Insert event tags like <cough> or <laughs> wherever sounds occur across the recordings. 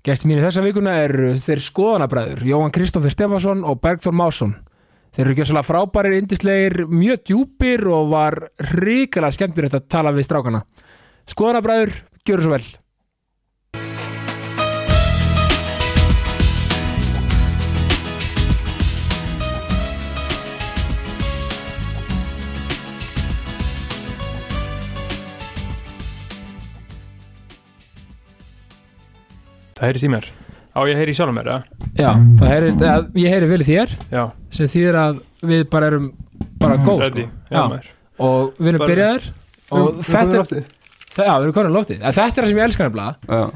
Gæsti mínu þessa vikuna eru þeir skoðanabræður Jóhann Kristoffer Stefansson og Bergþór Másson. Þeir eru ekki svolítið frábærir, indislegir, mjög djúpir og var ríkilega skemmtur þetta að tala við strákana. Skoðanabræður, gjöru svo vel Það heyrist í mér. Á ég heyri í sjálfum mér, eða? Já, það heyri, að, ég heyri vel í þér Já, sem þýðir að við bara erum bara góð ready. sko. Já, Já. maður. Og við erum Bara- byrjaðir og þetta er, það, já, við erum konin loftið. En þetta er það sem ég elskar nefnilega. Já,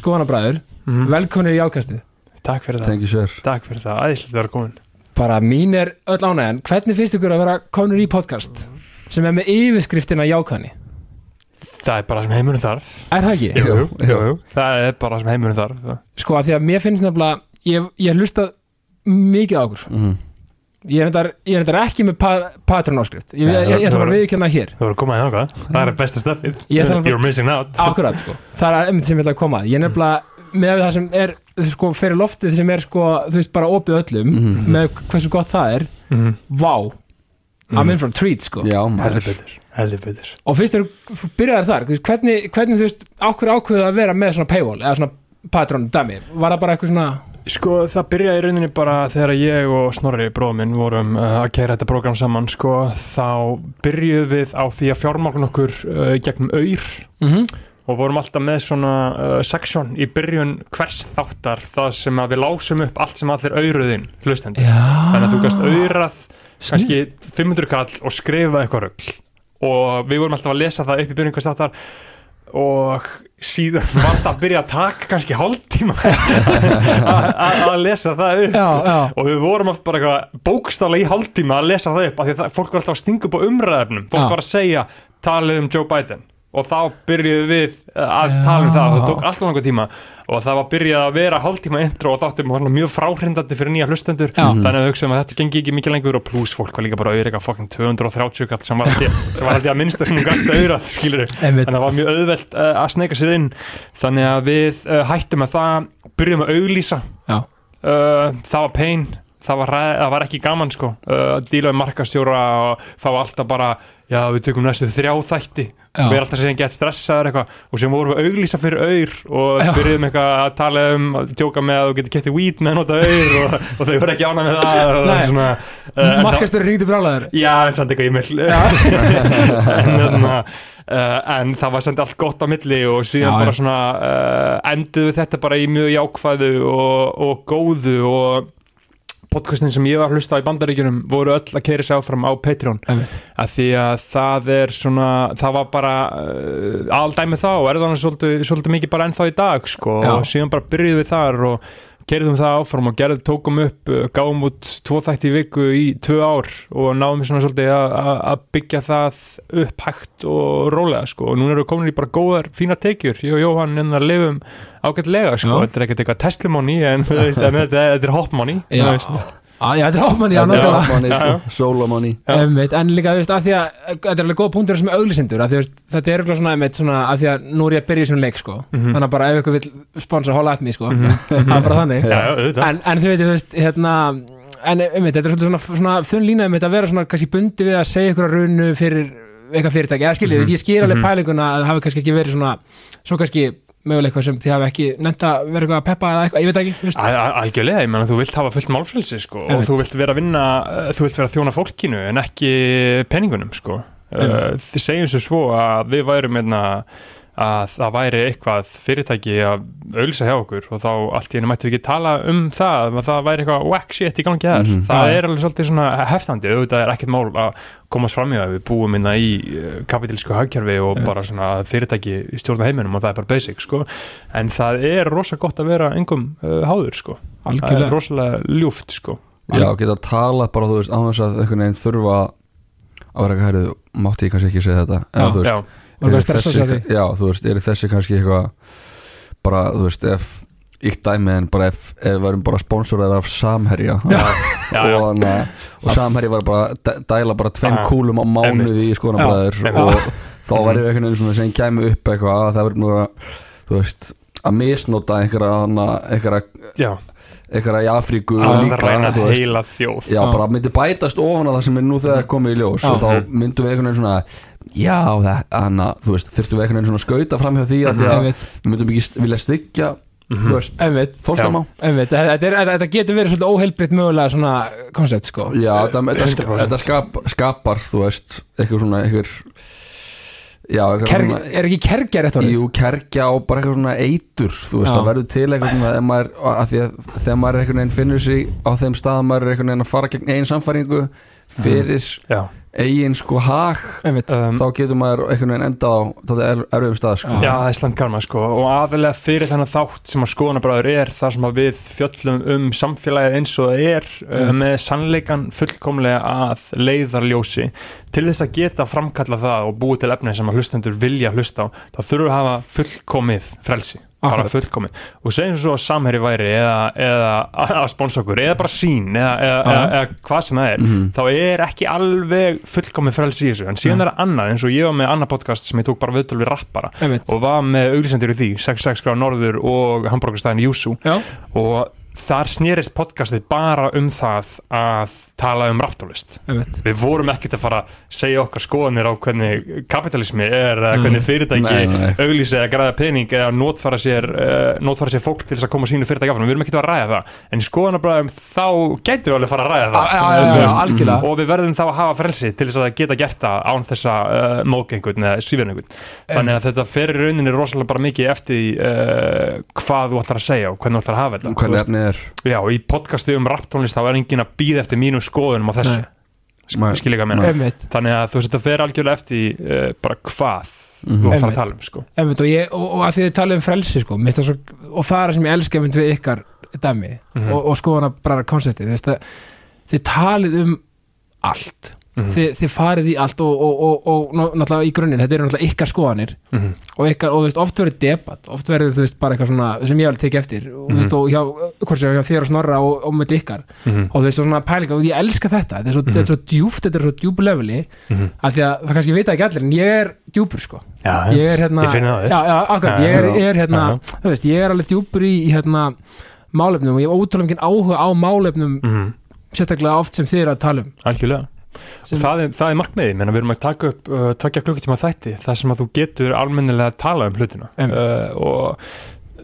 skoðanabræður, Mhm. velkonir í ákastið. Takk fyrir það. Thank you sir. Takk fyrir það, æðislega vera komin. Bara mín er öll ánægjan. Hvernig finnst ykkur að vera konur í podcast sem er með yfirskriftina jákvæðni Það er bara sem heimurinn þarf er það ekki? Jú, jú, Jú. jú. Það er bara sem heimurinn þarf sko að því að mér finnst nefnilega ég, ég hlusta mikið á okkur mm. ég er endar, ég er endar ekki með pa patron áskrift ég, ég, ég, ég ætla að viðkjanna hér Þú voru að koma í þangað Það er besta að- You're missing out Akkurat sko, það er einmitt sem ég ætla að koma. Ég er nefnilega með það sem er sko, fyrir loftið sem er sko, þú veist, bara opið öllum Mhm. með hversu gott það er Mhm. Vá, I'm in for a treat sko. Já, Heldur betur. Heldur betur. Og fyrst er, byrjaðar þar, þú veist, hvernig, hvernig þú veist, ákveð ákveðu að vera með svona paywall eða svona patron dæmi, var það bara eitthvað svona Sko það byrjaði í rauninni bara þegar ég og Snorri bróðum minn vorum uh, að kæra þetta program saman sko þá byrjuðum við á því að fjármagn okkur uh, gegnum auður mm og vorum alltaf með svona uh, section í byrjun hvers þáttar það sem að við lásum upp allt sem allir auðruðinn hlustendur. Já. Þannig að þú gæst auðrað kannski 500 kall og skrifa eitthvað rögl og við vorum alltaf að lesa það upp í byrjun hvers þáttar. Og síðan <laughs> var það að byrja að taka kannski hálftíma <laughs> að- að lesa það upp. Já, já, og við vorum oft bara bókstala í hálftíma að lesa það upp af því að það, fólk var alltaf að stinga upp á umræðefnum fólk Já. var að segja talið um Joe Biden og þá byrjuðum við uh, að tala um það. Og það tók alltaf langar tíma. Og það var byrjað að vera hálftíma intro og þáttum svona mjög fráhrindandi fyrir nýja hlustendur. Já. þannig að við hugsaum að þetta gengi ekki mikið lengur og pluss fólk var líka bara auðvitað fucking 230 kall sem var alltaf, að minnsta sem gasta auðrað skilur <laughs> einmitt. Þannig að það var mjög auðvelt uh, að sneika sér inn. Þannig að við uh, hættum að það byrjum að auglýsa. Já. uh, það var pain. Það var, það var ekki gaman sko. Uh, að díla um markastjóra og það var alltaf bara já við tökum næstu þrjá þætti Já. við erum alltaf sem gett stressaður eitthvað og sem vorum við auglýsa fyrir auður og byrjuðum eitthvað að tala um að tjóka með að þú getur kæftið weed með að nota auður og, og þau voru ekki ánað með það og Markastur ringdi brálaður Já, en samt eitthvað e-mail <laughs> en, en, uh, en það var samt allt gott á milli og síðan Já, bara svona uh, enduðu þetta bara í mjög jákvæðu og, og góðu og podcastin sem ég var að hlusta á í bandaríkjunum voru öll að keira sig áfram á Patreon. Að því að það er svona það var bara uh, aldæmi þá og er það svolítið, svolítið mikið bara ennþá í dag sko og síðan bara byrjuðum við þar og gerðum það áfram og gerðum, tókum upp uh, gáum út tvo þætti viku í tvö ár og náðum við svona svolítið að- byggja það upp hægt og rólega sko. Og núna erum við komin í bara góðar fína tekjur, ég og Jóhann en að lifum ágætlega sko, Já. þetta er ekkert eitthvað testimony en þetta, er hopmoney Á, já, þetta er ámann í Já, já. sko. Einmitt, en líka, þú veist, að því að þetta er alveg góð punktur sem auglisendur, að því, þú veist, þetta er eitthvað svona, einmitt, svona, að því að nú er ég að byrja í svona leik, sko, Mhm. þannig að bara ef ykkur vil sponsa holla at me, sko, Mhm. það er bara þannig Já, já, auðvitað. en, en þú veit, þú veist, hérna en, einmitt, þetta er svona, svona þunn lína einmitt að vera svona, kannski bundi við að segja ykkur að runu fyrir eitthvað fyrirtæki, eða skiljið, Mhm. ég skil alveg Mhm. pælinguna að það hafi kannski ekki verið svona, svo kannski mögulega eitthvað sem þið hafi ekki nefnt að vera eitthvað að peppa eða eitthvað, ég veit ekki, Al- al- Algjörlega, ég menna þú vilt hafa fullt málfrelsi sko, og Einmitt. þú vilt vera að vinna þú vilt vera að þjóna fólkinu en ekki peningunum sko. uh, þið segjum svo svo að við værum einna, að það væri eitthvað fyrirtæki að auðlýsa hjá okkur og þá allt í henni mættu við ekki tala um það að það væri eitthvað whack shit í gangi þar. Mhm. það Já. er alveg svolítið svona heftandi. Auðvitað er ekkert mál að komast fram í það. Við búum innan í uh, kapitílsku hagkjörfi og Einmitt. bara svona fyrirtæki stjórna heiminum og það er bara basic sko. En það er rosa gott að vera engum uh, háður sko. Það er rosalega ljúft sko. Já, geta tala bara, þú veist, á þess að einhvern veginn þurfa að vera eitthvað herrið, stressa þessi, já, þú veist, er þessi kannski eitthvað bara, þú veist, ef íkt dæmi en bara ef, ef við erum bara sponsorar af Samherja. <laughs> Já, já, já. og, hana, og Samherja var bara dæla bara tveim Ah, kúlum á einmitt. í skoðanabræður Já, og þá ég einhvern veginn svona sem kæmi upp eitthvað að það verður nú að þú veist að misnota einhverja einhverja, Einhverja í Afríku að líka, ræna þú veist. heila þjóð. Já, bara myndi bætast ofan að það sem er nú þegar komið í ljós. Og þá myndum við einhvern veginn svona já, það, hana, þú veist, þurftum við einhvern veginn svona skauta fram hjá því að að Einmitt, við myndum ekki vilja styggja þú veist, einmitt, fórstamá einmitt. Þetta, er, getur verið svolítið óheilbritt mögulega svona koncept sko. Já, þetta, þetta, 100%. þetta skap, skapar, þú veist, eitthvað svona eitthvað Já, eitthvað Ker, svona Er ekki kergja rétt orðið? Jú, kerkja og bara eitthvað svona eitur Þú veist, Já. það verður til eitthvað svona ef maður, að að þegar maður einhvern veginn finnur sig á þeim stað að maður er einhvern veginn að fara gegn eigin samfæringu fyrir Já, eigin sko hag um, þá getur maður einhvern veginn enda á er erfiðum stað sko. Já, það er slant karma sko. Og aðalega fyrir þennan þátt sem að skoðanabræður er þar sem að við fjöllum um samfélagið eins og það er uh, með sannleikan fullkomlega að leiðarljósi. Til þess að geta framkalla það og búið til efni sem að hlustendur vilja hlusta á þá þurfum við að hafa fullkomið frelsi bara fullkomið. Og segjum svo að samherri væri eða, eða að sponsa okkur eða bara sín eða, eða, eða, hvað sem það er Mhm. þá er ekki alveg fullkomið frelsi í þessu. En síðan er það annað eins og ég var með annað podcast sem ég tók bara viðtöl við rappara einmitt. og var með auglisendur í því 66 gráð norður og hambúrgastæðin Júsú. Og þar snýrist podcastið bara um það að tala um rapptólist einmitt. Við vorum ekkert að fara að segja okkar skoðanir á hvernig kapitalismi er eða hvernig fyrirtæki auglýsi eða græða pening eða notfara sér, uh, notfara sér fólk til þess að koma sínu fyrirtæki áfram, við erum ekkert að ræða það. En skoðanabræðum þá getur við alveg að fara að ræða það. Algjörlega. Og við verðum þá að hafa frelsi til þess að geta gert það án þessa uh, mókengun eða svífjarnengun þannig að þetta fer í rauninni rosalega bara mikið eftir uh, hvað þú ætlar að segja og hvernig þú ætlar að hafa þetta Er já, í podcasti um rapptónlist þá er enginn að býða eftir mínum skoðunum á þessu. Hvað ég meina. Einmitt, þannig að þú veist þetta fer algjörlega eftir því, uh, bara hvað Mhm. þú ætlar að tala um sko. einmitt og, ég, og, og að þið talið um frelsi sko svo, og það er það sem ég elska við ykkar dæmi Mhm. og, og skoðana bara konseptið þið, veist að þið talið um allt Mhm. þið, þið farið í allt og, og, og, og ná- náttúrulega í grunninn, þetta eru náttúrulega ykkar skoðanir Mhm. og, ykkar, og þú veist, oft verður debatt oft verður þú veist bara eitthvað svona sem ég alveg tekið eftir og, mm Mhm. veist, og hjá, hvort sem hjá þér og snorra og, með ykkar Mhm. og þú veist, og svona pælinga og ég elska þetta þetta er svo, þetta er svo djúft, þetta er svo djúpu leveli Mhm. að því að það kannski vita ekki allir en ég er djúpur sko já, ég er hérna Ég já, já, akkurat, ég er, já. er hérna þú veist, ég er alveg djúpur í, hérna málefnum og ég hef ótrúlega mikið áhuga á málefnum Mhm. sérstaklega oft sem þið eru að tala um algjörlega sem, það er, það er markmiði, menn við erum að taka upp uh, takja klukkutíma þætti, það sem að þú getur almennilega að tala um hlutina. Uh, og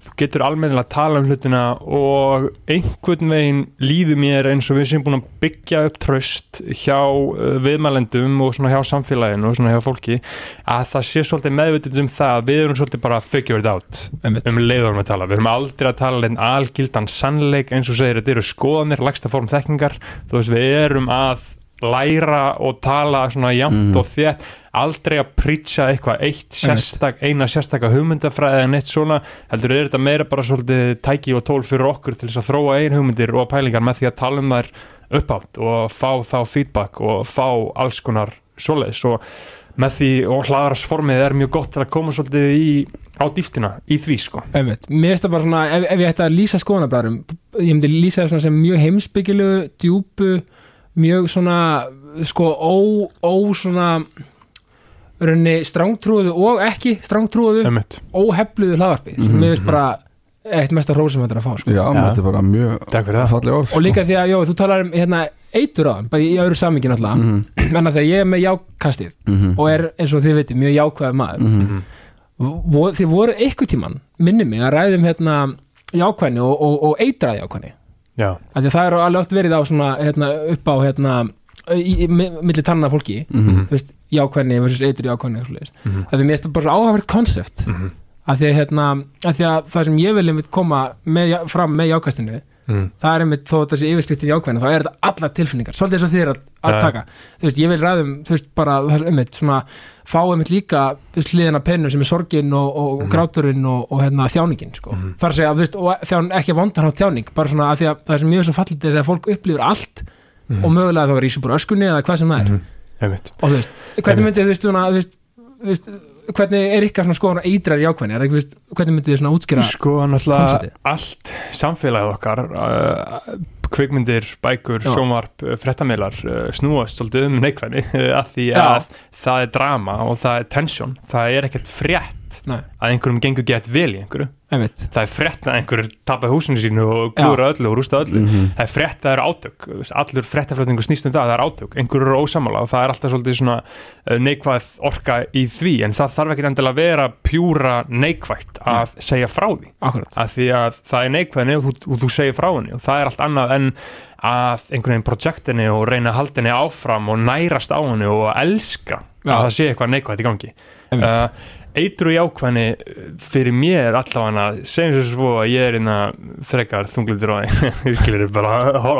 þú getur almennilega að tala um hlutina og einhvern veginn líður mér eins og við sem búin að byggja upp tröst hjá uh, viðmælendum og svona hjá samfélaginu og svona hjá fólki að það sé svolítið meðvitið um það að við erum svolítið bara að figure it out einmitt, um leiðurum að tala, við erum aldrei að tala um algildan sannleik. Eins og segir þetta eru skoðanir, lagsta form þekkingar. Þú veist við erum að læra og tala svona jafnt Mhm. og þétt. Aldrei að prýtsa eitthvað eitt sérstak, eina sérstaka hugmyndafræði en eitt svona, heldur er þetta meira bara svolítið tæki og tól fyrir okkur til þess að þróa ein hugmyndir og pælingar með því að tala um þær uppátt og fá þá feedback og fá alls konar svoleiðis. Og með því og hlaðarsformið er mjög gott til að koma svolítið í, á dýftina í því sko. Einmitt. Mér finnst það bara svona, ef, ef ég ætti að lýsa skoðanabræðum ég myndi lýsa það svona sem mjög heimsbyggilu djúpu, mjög svona sko ó, ó svona raunni strángtrúðu og ekki strángtrúðu, Einmitt. óhefluðu hlaðvarpi sem Mhm, mér finnst bara eitt mesta hróð sem þetta er að fá sko. Já, Já. þetta er bara mjög Takk fyrir það. falleg orð og líka því að, jó, þú talar um hérna, eitur á þeim, bara í öðru samingin alltaf Mhm, <clears throat> en að þegar ég er með jákastið mhm, og er eins og þið veitir mjög jákvæð maður. Mhm. vo, þið voru eitthvað tíman minni mig að ræðum hérna jákvæðni og, og, og eitraði jákvæðni Það er alveg oft verið á svona hérna, upp á hérna í, í, mi- milli tanna fólki Mhm. þú veist, jákvæðni versus eitri jákvæðni mm Mhm. af því að mér finnst það bara áhæfært konsept Mhm. Af því að hérna af því að það sem ég vil einmitt koma með, fram með jákvæðstinu Mhm. það er einmitt þó þessi yfirskriftin jákvæðina þá er þetta allar tilfinningar, svolítið eins og þið er að, að Ja. taka þú veist, ég vil ræðum, þú veist, bara er einmitt svona, fá einmitt líka hliðina pennu sem er sorgin og, og Mhm. gráturinn og, og hérna þjáningin sko. Mhm. þar að segja, þú veist, og þján, ekki vondan á þjáning, bara svona að því að það sem mjög svo fallið er þegar fólk upplifir allt Mhm. og mögulega þá er í svo öskunni eða hvað sem það er Mhm. Og þú veist, hvernig myndið þú veist, hvernig er ykkar skoðan eitrar jákvæðni, er ekki, þú veist, hvernig myndið þið svona útskýra Sko náttúrulega allt samfélagið okkar uh, kvikmyndir, bækur, Já. sjónvarp uh, frettameilar uh, snúast svolítið um neikvæðni uh, <laughs> af því Já. að það er drama og það er tension, það er ekkert frétt frétt Nei, að einhverjum gengur gett vel í einhverju. Einmitt. Það er frétt að einhver tapar húsinu sínu og klúra öllu og rústa öllu. Mhm. það er frétt að það er átök. Allur fréttaflutningu snýst um það, það er átök. Einhverju eru ósamála og það er alltaf svolítið svona uh, neikvæð orka í því. En það þarf ekki endilega að vera pjúra neikvætt að segja frá því. Akkurat. Að því að það er neikvæðinni og þú, þú segir frá henni. Og það er allt annað en að einhvern veginn projektinni og reyna að halda henni áfram og nærast á henni og elska Já. að það sé eitthvað neikvætt í gangi. Uh, eitru jákvæðinni fyrir mér allavega segjum svo svo að ég er inna frekar þunglindur og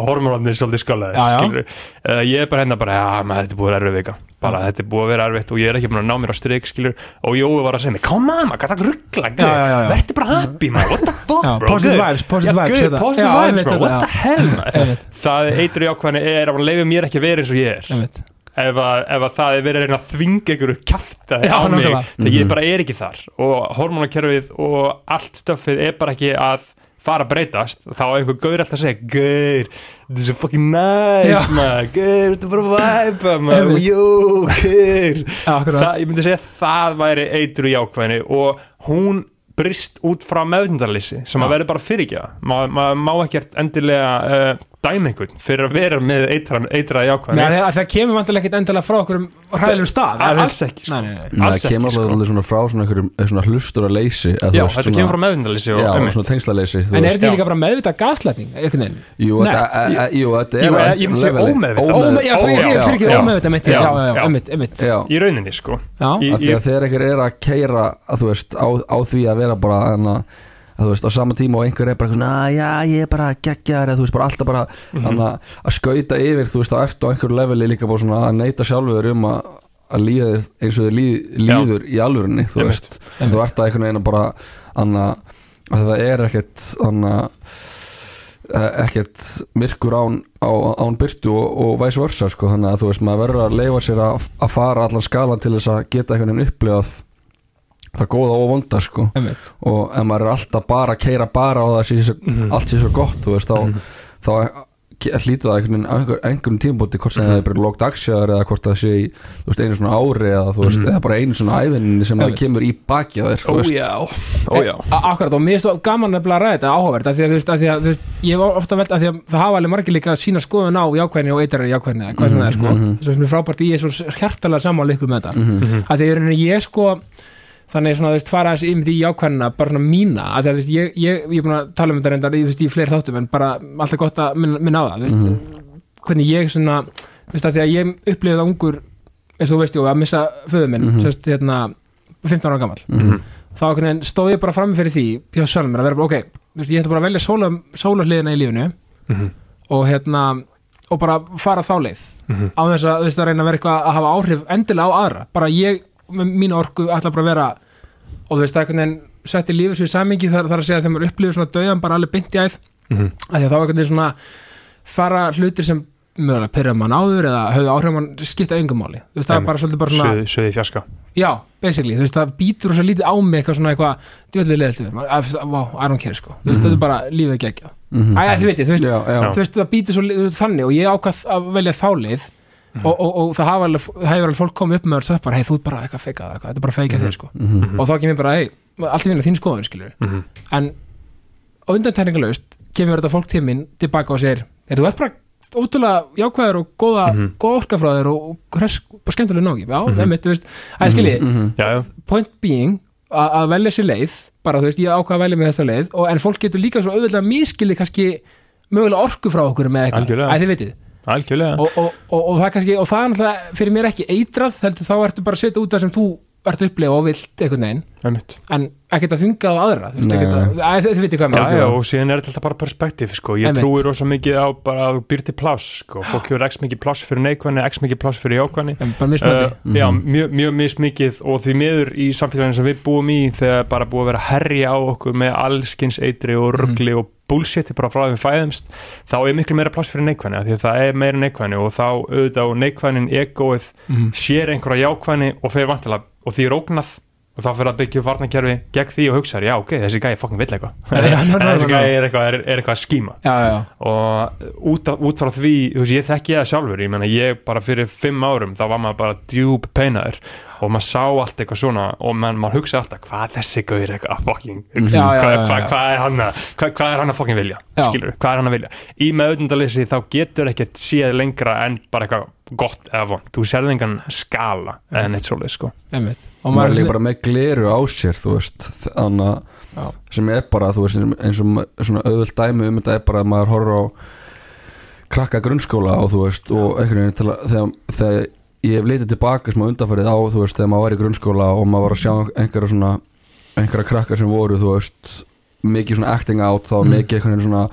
hormonarnir svolítið Já, já. skilur uh, ég er bara hérna bara, maður þetta er búið að vera erfið vika. Bara þetta er búið að vera erfitt og ég er ekki búin að ná mér á skilur og Jói var að segja mig, come on maður, það ruggla verður bara happy maður, what the fuck bro positive vibes, positive vibes, good, þetta. positive vibes what the hell það eitru jákvæðinni er að leifa mér ekki að vera eins og ég er ef að, ef að það er verið að reyna að þvinga ykkur kæfta Já, á mig þegar ég Mhm. bara er ekki þar. Og hormonakerfið og allt stöffið er bara ekki að fara að breytast. Þá er einhver gaur alltaf að segja gaur, þetta er svo fucking nice maður, gaur, þetta er bara væpa maður, <laughs> jú, gaur. Það, ég myndi segja að það væri eitru jákvæðinni og hún brist út frá meðndarlýsi sem að verður bara fyrirgefa maður ma má ekkert endilega uh, dæma einhvern fyrir að vera með eitra, eitra Nei, jákvæðinni það, það kemur vantilega ekkit endilega frá okkur um hræðilegum stað alls ekki, sko. Nei, nei, nei Nei, Alls það kemur alltaf sko. svona frá svona, einhverjum, svona hlustur að leysi Já, þetta kemur frá meðvindalýsi og Já, einmitt. svona tengslaleysi En er veist. þetta líka bara meðvitað gaslætning, veginn? Jú, þetta jú, þetta Jú, er ég myndi segja leveli. ómeðvitað. Ómeð- Óme, já, fyrir já, ekki, fyrir ekki já. ómeðvitað mitt, já, Já, já, já, já. einmitt, einmitt Já, í rauninni sko Já, Í- af því að þegar einhver er að keira að þú veist, á, á því að vera bara en að, þú veist, á sama tíma og einhver er bara svona, "Ah, já, ég er bara geggjar þú veist, bara alltaf bara mm að, að skauta yfir, þú veist, að ert á einhverju leveli líka bara svona að neita sjálfur um að að líða þér eins og þið líð, líður í alvörinni, þú veist. En þú ert að einhvern veginn bara anna, að það er ekkert anna, eh, ekkert myrkur án, án byrtu og, og væs versa sko, þannig að þú veist, maður verður að leifa sér að, að fara allan skalan til þess að geta einhvern veginn upplifað það góða og vonda sko einmitt og ef maður er alltaf bara að keira bara og það sé svo, Mhm. allt sé svo gott veist, þá, Mhm. þá hlýtur það einhvern veginn á einhver, einhverjum tímpúti hvort sem það er bara lókt aksjaður eða hvort það sé í veist, einu svona ári eða, veist, Mhm. eða bara einu svona æfinni sem það kemur í baki á þér. Ójá, ójá A- Akkurat og mér finnst það gaman að ræða þetta áhugavert af því að að þú veist, ég hef ofta velt að það hafa alveg margir líka að sína skoðun á jákvæðinni og eitrar jákvæðinni eða hvað sem það er sko Mhm. að frábært ég er svo hjartalega sammála ykkur með þetta Því þannig svona, þú veist, fara þessi yfir í jákvæðina bara svona mína, af því að þú veist, ég, ég, ég er búin að tala um þetta reyndar þú veist, í fleiri þáttum en bara alltaf gott að minna, minna á það þú veist, Mhm. hvernig ég svona þú veist, af því að ég upplifði það ungur eins og þú veist, jú, að missa föðu minn Mhm. sérst, hérna, 15 ára gamall Mhm. þá einhvern veginn stóð ég bara fram fyrir því hjá sjálfum mér að vera bara, ok, þú veist, ég ætla bara að velja sóla, sólarliðina í lífinu Mhm. og hérna og bara fara þá leið Mhm. á þess að, þú veist, að reyna að vera eitthvað að hafa áhrif endilega á aðra, bara ég með mínu orku ætla bara að vera og þú veist, það er einhvern veginn sett í lífið svo í samingi þar, þar að segja að þegar maður upplifir svona döðan bara alveg beint í æð, Mhm. að því að þá er einhvern veginn svona fara hlutir sem mögulega pyrra mann áður eða höfðu áhrif á mann skipta engum máli, þú veist, það er bara svolítið bara svona Suði, fjaska Já, basically, þú veist, það býtur svo lítið á mig eitthvað svona eitthvað, djöðlega leðilt við wow, I don't care, sko, þú veist, Mhm. þetta er bara lífið ekki, Mhm. æja, þú veist Já, já, Já. þú veist, það býtur svo lítið þannig og ég ákvað að velja þá leið og, og, og það hafa alveg, hefur alveg fólk komið upp með og sagt bara, hei, þú ert bara eitthvað feikað eitthvað, þetta er bara feikað þér, sko Mhm. og þá kemur bara, hei, allt í vinna þín skoðun, skilur Mhm. en á undantækningalöst kemur þetta fólk til mín tilbaka og segir, er þú ert bara ótrúlega jákvæður og góða, Mhm. góða orka frá þér og, hress, bara skemmtilega nógi já, Mhm. mm þú veist, að skilji point being að velja sér leið bara þú veist, ég ákvað að velja mig þessa leið og, en fólk getur líka svo auðvitað miskili kannski mögulega orku frá okkur með eitthvað. Æ, þið vitið Algjörlega. Og, og, og, og það kannski, og það er náttúrulega fyrir mér ekki eitrað, heldur þá ertu bara að setja út það sem þú ert upplega og vilt einhvern veginn, Einmitt. en ekkert að þunga á aðra þú þið vitið hvað mér já, og síðan er þetta bara perspektíf sko. ég Einmitt. trúi rosa mikið á bara að þú býr til pláss sko. fólk hefur x mikið pláss fyrir neikvæðni x mikið pláss fyrir jákvæðni. En bara mismöndi Uh, já, mjög, mjög mismikið og því miður í samfélaginu sem við búum í þegar bara búið að vera að herja á okkur með allskins eitri og ruggli og bullshiti bara frá því við fæðumst þá er miklu meira pláss fyrir neikvæðni af því að það er meira neikvæðni og þá auðvitað og neikvæðnin egoið Mhm. sér einhverja jákvæðni og fer vantilega og því er ógnað og þá fyrir að byggja varnakerfi gegn því og hugsa já ok, þessi gæði fokkin vill eitthvað. Ná, <laughs> þessi gæði er eitthvað, er, er eitthvað að skíma. Já, já, og út, af- út frá því þú veist, ég þekki það sjálfur ég, meina, ég bara fyrir fimm árum þá var maður bara djúb peinaður og maður sá allt eitthvað svona og man, maður hugsa alltaf hvað þessi gauður eitthvað að fucking hugsa, Já, já, hvað, hvað, hvað er hann að hvað, hvað er hann að fucking vilja, skilur hvað er hann að vilja, í meðutundalessi þá getur ekkert séð lengra en bara eitthvað gott eða vond, þú sérð engan skala eða neitt svoleið sko. Einmitt. Og maður er maður líka bara með gleru á sér þú veist, þannig Já. sem er bara, þú veist, eins og svona auðvöld dæmi um þetta er bara að maður horfir á krakka grunnskóla og þú veist, og einhvern veginn að þegar ég hef litið tilbaka sem að undanfærið á, þú veist, þegar maður var í grunnskóla og maður var að sjá einhverja svona einhverja krakkar sem voru, þú veist mikið svona acting out, þá Mm. mikið einhvern veginn svona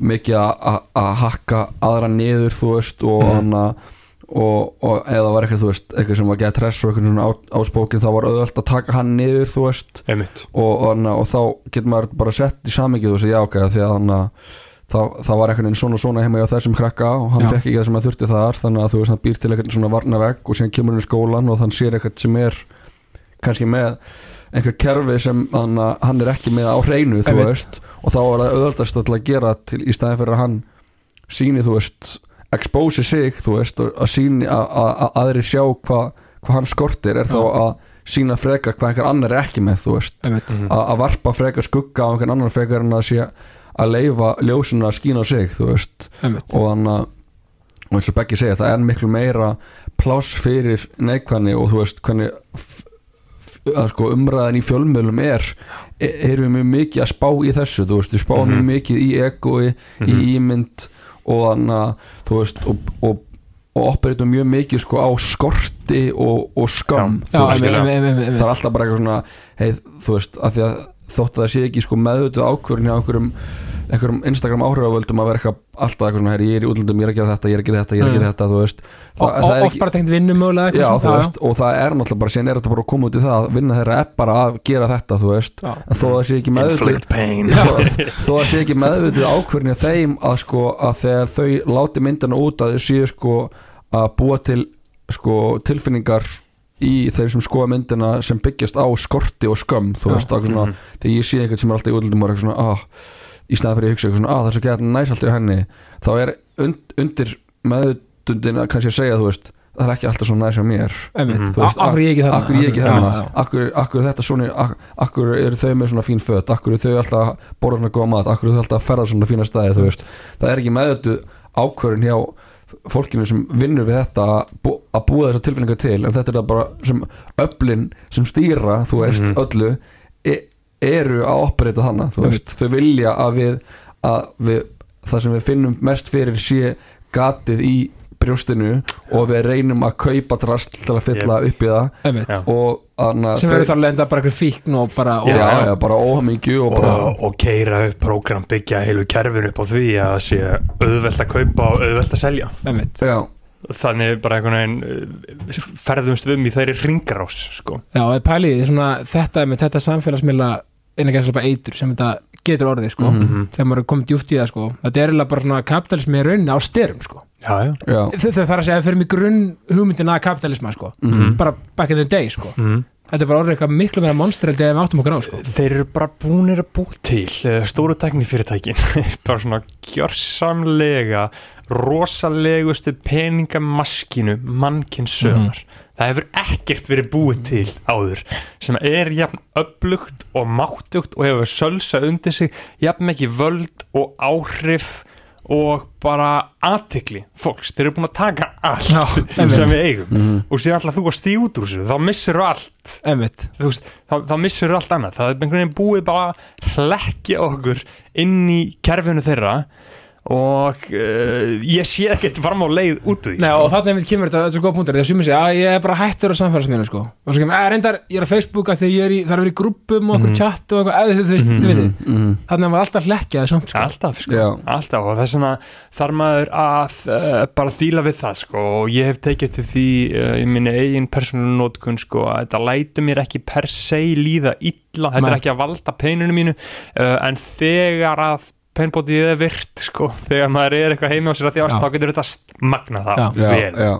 mikið að- hakka aðra niður, þú veist og Mhm. hann að og, og eða var eitthvað, þú veist, eitthvað sem var gett tress og eitthvað svona áspókin, þá var auðvöld að taka hann niður, þú veist og, og, og, þá getur maður bara sett í samingið og segja já, ok, því að hann að þá, þá var eitthvað svona og svona heima hjá þessum krakka og hann fekk ekki það sem hann þurfti þar þannig að þú veist, hann býr til eitthvað svona varnavegg og síðan kemur hann í skólan og þann sér eitthvað sem er kannski með einhver kerfi sem hann, hann er ekki með á hreinu, þú veist. Og þá var það til að gera til, í staðin fyrir að hann síni, þú veist expose sig, þú veist að síni að, að, að aðri sjá hvað hva hann skortir er þá að sína frekar hvað einhver annar er ekki með, þú veist. Að að varpa frekar skugga á einhvern annan frekar en að sé að leifa ljósuna að skína á sig þú veist einmitt og hann að og eins og Beggi segja það er miklu meira pláss fyrir neikvæðni og þú veist hvernig sko umræðan í fjölmiðlum er e- erum við mjög mikið að spá í þessu þú veist, við spáum Mhm. mjög mikið í egoi Mhm. í ímynd og þannig að þú veist og, og, og operitum mjög mikið sko á skorti og, og skam Já, já, veist, einmitt, algjörlega. einmitt, einmitt, það er alltaf bara eitthvað svona hei, þú veist, að því að þótt að það sé ekki sko meðvituð ákvörðin hjá einhverjum einhverjum Instagram áhrifavöldum að vera eitthvað alltaf eitthvað svona, ég er í útlöndum, ég er að gera þetta, ég er að gera þetta, ég er að gera þetta, þú veist. Oft bara tengt vinnum mögulega já, þú veist, og það er náttúrulega bara, síðan er þetta bara að koma út í það, að vinna þeirra er bara að gera þetta, þú veist, en þó að það sé ekki pain. Þó, að sé ekki meðvituð ákvörðin hjá þeim að sko, að þegar þau láti myndina út að þau séu sko að búa til sko tilfinningar í þeir sem skoða myndina sem byggjast á skorti og skömm þú veist, mm svona, Mhm. þegar ég sé eitthvað sem er alltaf í útlundum og er eitthvað svona, ah, í snæði fyrir að hugsa eitthvað svona, ah, það er svo gæt næs alltaf í henni. Þá er und, undir meðutundin að kannski að segja, þú veist það er ekki alltaf svo næs á mér. Akkur ég ekki þarna? Akkur ég ekki já. akkur, þetta svona ak- akkur eru þau með svona fín föt? Akkur eru þau alltaf að borða svona góða mat? Akkur eru þau alltaf að ferða svona fína staði þú veist? Það er ekki meðötu ákvörðin hjá fólkinu sem vinnur við þetta að bú- að búa þessar tilfinningar til en þetta er bara sem öflin sem stýra þú veist Mhm. öllu e eru að operita þannig þú veist. Þau vilja að við, að við það sem við finnum mest fyrir sé gatið í brjóstinu og við reynum að kaupa drast til að fylla upp í það. Einmitt. Og annað sem verður þá að lenda bara eitthvað fíkn og bara og, já, Já. já, bara óhamingju og bara og, og keira upp prógram byggja heilu kerfin upp á því að það sé auðvelt að kaupa og auðvelt að selja. Þannig bara einhvern veginn uh, ferðumst um í þeirri ringrás sko. já, pæliði, svona, þetta með þetta samfélagsmiðla innan gæslega bara eitur sem þetta getur orðið sko. Mhm. þegar maður er komið djúft í það sko. Þetta er eiginlega bara svona kapitalismi í rauninni á styrum sko. Já, já. já, þau þarf að segja að fyrir mig grunn hugmyndina að kapitalisma sko. Mhm. bara back in the day sko. Mm. þetta er bara orðið eitthvað miklu meira monstereldi en við áttum okkur á sko. Þeir eru bara búinir að bú til uh, stóru teknifyrirtækin <laughs> bara svona gjörsamlega rosalegustu peningamaskinu mannkinsögnar það hefur ekkert verið búið til áður sem er jafn upplugt og máttugt og hefur sölsa undir sig jafn ekki völd og áhrif og bara aðtikli fólks, þeir eru búin að taka allt Já, sem við eigum. Mhm. og sér alltaf þú að stíð út úr þessu. Þá missir allt. Þú veist, þá, þá missur allt annað. Það er einhvern veginn búið bara að hlekkja okkur inn í kerfinu þeirra og uh, ég sé ekkert fram á leið út úr því Nei, sko. og þarna einmitt kemur þetta, þetta er svo góð punktur þegar sumir segja að ég er bara hættur á samfélagsmiðlum sko. og svo kemur, að reyndar, ég er á Facebook að því ég er í, það er að í grúppum og okkur Mhm. chat og eitthvað, eða þú veist, Mhm. þið veitir Mhm. þannig að maður alltaf hlekkjaði samt sko. alltaf, sko, Já. alltaf og þess vegna þarf maður að uh, bara díla við það sko og ég hef tekið til því uh, í minni eigin persónulega nótkun sko að þetta lætur mér ekki per se líða illa, þetta Nei. er ekki að valda peinunum mínu uh, en þegar að peinbótið er virt sko. Þegar maður er eitthvað heima á sér að þjást Já. þá getur þetta magna það Já. já,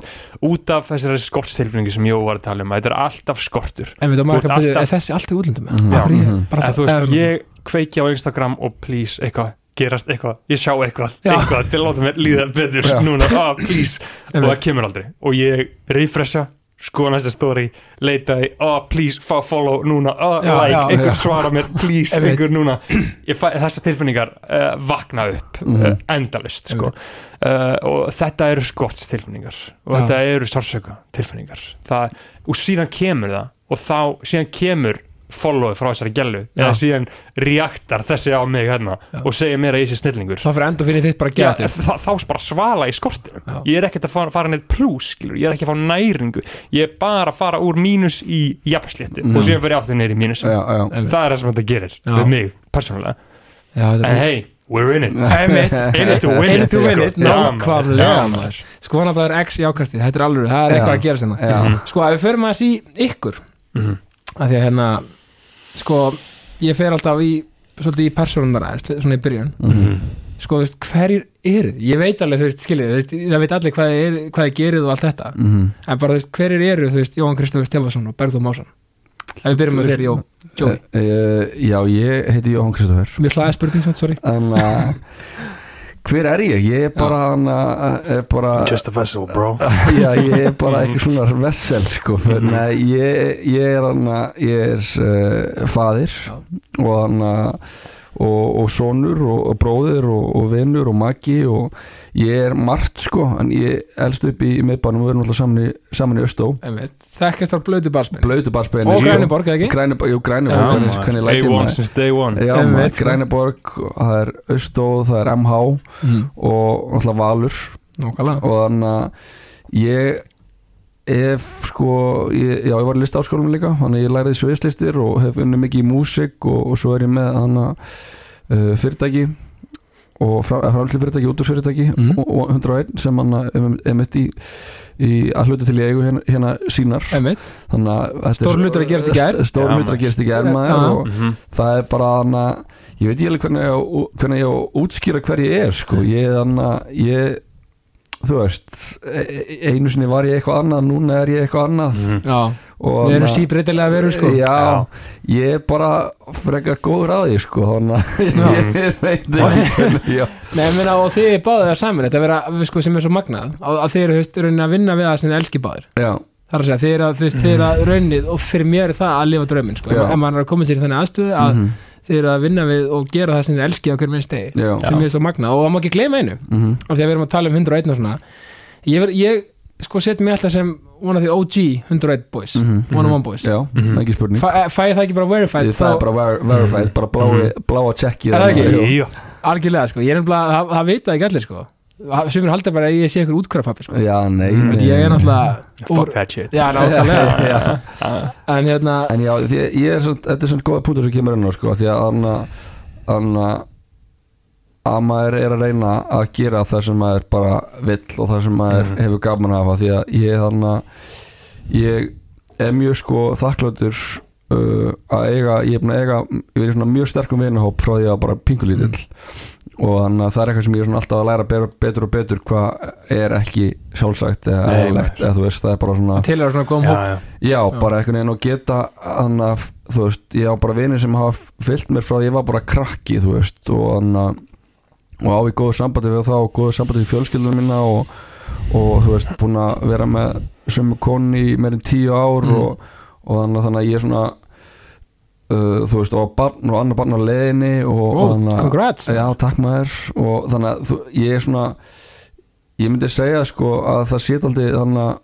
út af þessari skortstilfinningi sem Jó var að tala um þetta er alltaf skortur. Er alltaf- þessi alltaf útlöndum? Hverju? Ég- en kveiki á Instagram og please, eitthvað, gerast eitthvað ég sjá eitthvað, eitthvað til að láta mér líða betur Já. núna, ah, please. Og það kemur aldrei. Og ég refresha sko næsta story, leitaði oh please, fá follow núna oh, Já, like, já, einhver já. svara mér, please, einhver núna fæ þessar tilfinningar uh, vakna upp Mhm. uh, endalust sko. uh, og þetta eru skorts tilfinningar og þetta eru sársöka tilfinningar það, og síðan kemur það og þá, síðan kemur followið frá þessari gælu eða síðan reaktar þessi á mig hérna Já. og segir mér að ég sé snillingur þá fyrir endur fyrir þitt bara gæti þá bara svala í skortinu Já. ég er ekkert að fara, fara neitt plus skilur. ég er ekki að fá næringu ég er bara að fara úr mínus í jafnsléttu Mhm. og síðan fyrir aftur neyri í mínus já, það er það sem þetta gerir Já. með mig persónulega Já, þetta en er hey, we're in it <laughs> Einmitt. in it to win In it it to win sko. it, maður. nákvæmlega Já, maður Skoðanablaður X í ákasti, þetta er alveg það er eitthvað að gera sinna já, Sko, ef við förum aðeins í ykkur Mhm. að því að hérna sko, ég fer alltaf í svolítið í persónunar aðeins, svona í byrjun. Mhm, sko, veist, hverjir eru þið? Ég veit alveg, þú veist, skiljið, þú veist, það veit allir hvað þið er, hvað þið gerið og allt þetta. Mhm. en bara, þú veist, hverjir eru, þú veist, Jóhann Kristofur Stefansson og Bergþór Másson? Ef við byrjum með þér, Jó, Jói. Eh, eh, já, ég heiti Jóhann Kristoffer Mjög hlaðið spurning, samt, sorry. En uh, <laughs> hver er ég? ég er bara hann er bara just a vessel bro <laughs> já, ég er bara <laughs> eitthvað svona vessel sko, Nei, ég, ég er hann ég er uh, faðir Já. og hann og, og sonur og, og bróðir og, og vinnur og maki og ég er margt sko en ég elst upp í, í miðbænum og við erum alltaf saman í, saman í Östó. Þekkast var blödu barsminn blötu barsbeginni og Græniborg, eða ekki? Græniborg, jú Já, Græniborg hvernig, hvernig læt ég A1 maður. since day one. Já. Græniborg, það er Östó, það er MH Mm, og náttúrulega Valur. Nákvæmlega. Og þannig að ég ef sko ég, já, ég var í listaáskólum líka þannig ég læriði sviðslistir og hef unnið mikið í músík og, og svo er ég með þannig uh, fyrirtæki og framlega fyrirtæki, útúrsfyrirtæki Mhm. og, og 101 sem hann er, er mitt í, í að hluta til í eigu hérna, hérna sínar Einmitt. þannig að er- Stór hlutur að gerast í gær. stór Já, hlutur að gerast í gær maður og Mhm. það er bara þannig að ég veit ég alveg hvernig ég á, hvernig ég á að útskýra hver ég er sko. ég er þannig að ég þú veist e- e- einu sinni var ég eitthvað annað núna er ég eitthvað annað. Mhm. Og við erum þarna- síbreytilega veru sko. Já, Já. ég er bara frekar góður á því sko að <laughs> ég veit ekki Nei, ég meina, og þið báðið að saman þetta vera, sko, sem er svo magnað að, að þið eru, raunin að vinna við það sem þið elski báðir. Er að segja, þið eru að, eru að raunnið og fyrir mér er það að lifa drauminn, sko. Ef maður er að koma sér í þannig aðstöðu að mhm, þið eru að vinna við og gera það sem þið elski á hverjum minn stegi já, sem er svo magnað. Og það má ekki gleyma einu mhm, af því að við erum að tala um 101 og svona. Ég, ver, ég sko set mér alltaf sem one of the OG 101 boys mhm, one of one boys. Já, Mhm. ekki spurning. Fæ, fæ það ekki bara verified Ég- það er bara ver verified, bara blái, bláa tjekki Er það ekki? Já. algjörlega sko, ég er nefnilega, það, það vita ekki allir sko sumir halda bara að ég sé ykkur útkvörafappi sko. Já, nei, en nei ég er náttúrulega fuck that shit. Já, <laughs> Já. en hérna, En já, því, ég er svona, þetta er svona góða punktur sem kemur inn á sko, því að anna, anna, að maður er að reyna að gera það sem maður bara vill og það sem maður Mhm. hefur gaman af því að ég þannig ég er mjög sko þakkláttur uh, að eiga, ég er búin að eiga ég er svona mjög sterkum vinahóp frá því að bara pingulítill og þannig að það er eitthvað sem ég er svona alltaf að læra be- betur og betur hvað er ekki sjálfsagt eða Nei, eðlilegt, eða þú veist, það er bara svona til er svona góðum Já, hóp já. Já, Já. bara einhvern veginn og geta hann að, þú veist, ég á bara vinir sem hafa fyllt mér frá því ég var bara krakki, þú veist, og hann að og á í góðu sambandi við þá og góðu sambandi við fjölskyldunum minna og, og þú veist, búin að vera með sömu konni í meirinn tíu ár Mm. og, og þannig að þannig að ég er svona uh, þú veist, og barn og annar barn á leiðinni og, Ó, og congrats Já, takk maður. Og þannig að þú, ég er svona ég myndi segja sko að það sé aldrei þannig að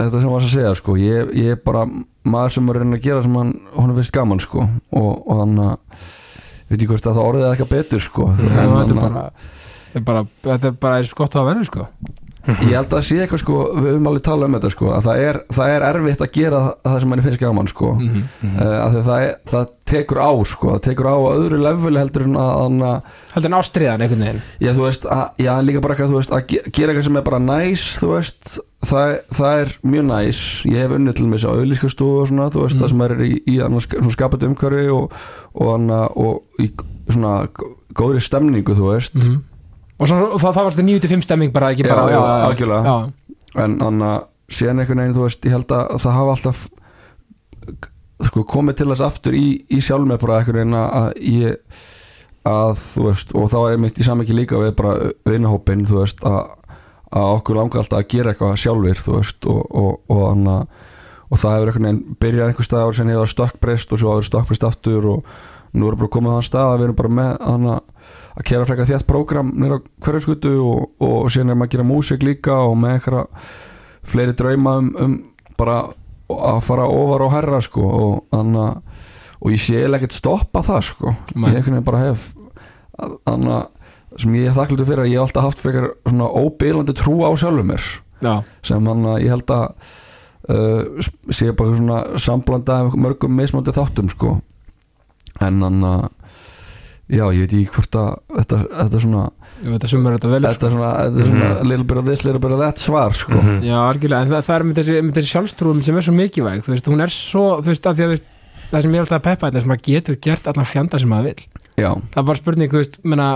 þetta sem var að segja sko. Ég, ég er bara maður sem er reyna að gera sem hann honum finnst gaman sko. Og, og þannig að veit ég hvort að það orðið eitthvað betur sko. En þetta er bara þetta er bara, þetta er bara eins gott að verður sko ég held að það sé eitthvað sko við höfum alveg talað um þetta sko að það er, það er erfitt að gera það sem manni finnst gaman sko mm. mm Mhm. að það, er, það tekur á sko það tekur á öðru level heldur en að, að heldur en ástriðan einhvern veginn Já, þú veist, að, já, líka bara eitthvað, þú veist, að ge- gera eitthvað sem er bara næs, þú veist, það, það er mjög næs, ég hef unnið til með þessu auðlískastofu og svona, þú veist, Mm. það sem er í, í annars, skapandi umhverfi og, og, hana, og í svona gó- góðri stemningu, þú veist, mm og svo, það, það var þetta 9-5 stemming bara ekki bara, já, algjörlega. en þannig að síðan einhvern veginn, þú veist, ég held að það hafa alltaf sko, komið til þess aftur í, í sjálf með bara einhvern veginn að ég að þú veist, og þá er mitt í samvikið líka við bara vinahópin, þú veist, að að okkur langar alltaf að gera eitthvað sjálfur þú veist og, og, og, og, og það hefur einhvern veginn byrjað einhver stað og sen hefur stökkbreyst og svo hefur stökkbreyst aftur og nú erum bara komið á þann stað að við erum bara með hana, að kera frekar þétt prógram nýra hverju skutu og, og sen erum að gera músík líka og með eitthvað fleiri drauma um, um bara að fara ofar og herra sko og þannig að og ég sé ekkert stoppa það sko. Nei. ég veginn bara hef þannig að sem ég er þakklútu fyrir að ég hef alltaf haft frekar svona óbílandi trú á sjálfum mér. Já, sem hann að ég held að uh, sé bara svona samblanda mörgum mismöndi þáttum sko en hann að já ég veit ekki hvort að þetta, þetta er svona ég veit að sumar þetta vel þetta er svona, þetta er svona little bit of this, little bit of that svar sko. Mhm. Já, algjörlega, en það, það er með þessi, með þessi sjálfstrúum sem er svo mikilvæg, þú veist, hún er svo þú veist, að því að veist, það sem ég er alltaf að peppa þetta er sem að getur gert allan fjanda sem maður vil já, það er bara spurning, þú veist, menna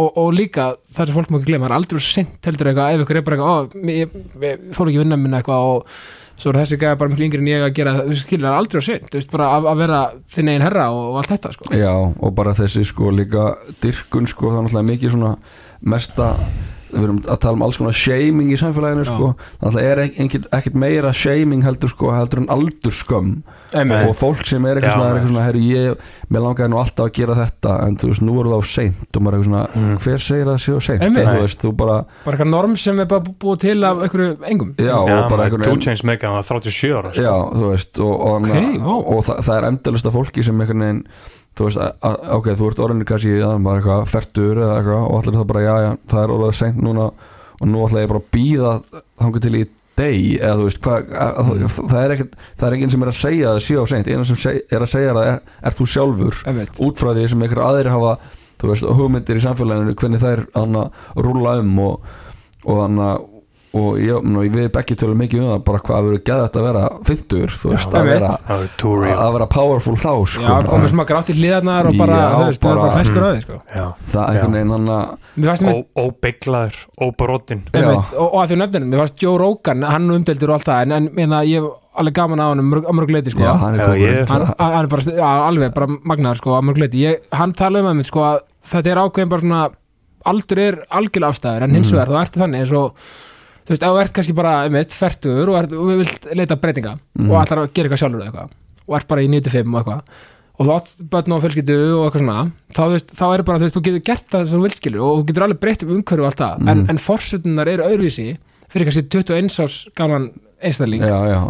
og, og líka það sem fólk má ekki glemma, það er aldrei sent heldur eitthvað, ef ykkur er bara eitthvað, ó, ég, ég, ég þóla ekki vinna minna eitthvað og svo er þessi gæða bara miklu yngri en ég að gera þú skilur, aldrei sent, þú veist, bara að, að vera þinn eigin herra og, og allt þetta, sko. Já og bara þessi sko líka dyrkun sko það er náttúrulega mikið svona mesta við erum að tala um alls konar shaming í samfélaginu Já. sko þannig að er ekkert, ekkert meira shaming heldur sko heldur en aldurskömm Einmitt. og fólk sem er eitthvað Já, svona, er eitthvað svona herri, ég, mér langaði nú alltaf að gera þetta en þú veist, nú er það á seint og maður er eitthvað svona, Mm. hver segir að það sé á seint þú veist, þú bara, bara eitthvað norm sem er bara búið til af einhverju engum já, Já, og bara maður, einhvern Two Chainz Mega var 37 ára sko. já, þú veist, og, og, Ok, okay, vá. og það, það er endalist af fólki sem veginn, þú veist, að, að, ok, þú ert orðinni kannski, já, bara eitthvað fertur eða eitthvað, og allir það bara, já, já, það er orðið seint núna, og nú ætla ég bara að býða þangur til í deg, eða þú veist, hvað, að, Mm. það, það er ekkert það er enginn sem er að segja að það sé á seint. Eina sem seg, er að segja það er, er þú sjálfur? Út frá því sem einhver aðrir hafa þú veist, hugmyndir í samfélaginu hvernig þær hann að rúla um og, og hann að og ég, nú, við beggi tölum mikið um það bara hvað verður geðvægt að vera 50 þú veist, að vera, að vera powerful þá sko. Já, komið smá grátt í hliðarnar og bara, Já, þú veist, það er bara- bara feskur á því, sko Já. það er einhvern veginn hann að Mér fannst mér Ó- Óbeiglaður, óbrotin Já. Einmitt, og, og að því nefndinum, mér fannst Joe Rogan hann umdeldur og allt það, en, en meina, ég hef alveg gaman á hann um mörg, á mörg leiti sko. já, hann er Já, ég- hann, hann er bara, já, alveg bara magnaður sko, á mörg leiti, ég, hann tala um að sko, að þetta er ákveðin bara svona aldur er algjörlega afstæður, en hins Mhm. vegar þá ertu þannig eins og þú veist, ef þú ert kannski bara, einmitt, fertur og, ert, og við vilt leita breytinga Mhm. og ætlar að gera eitthvað sjálfur eða eitthvað og ert bara í 95 og eitthvað og átt börn og fjölskyldu og eitthvað svona þá, veist, þá er bara, þú veist, þú getur gert það sem þú vilt skilur og þú getur alveg breytt um umhverju og allt það en, Mhm. en forsutunar eru öðruvísi fyrir kannski 21 árs gaman einstakling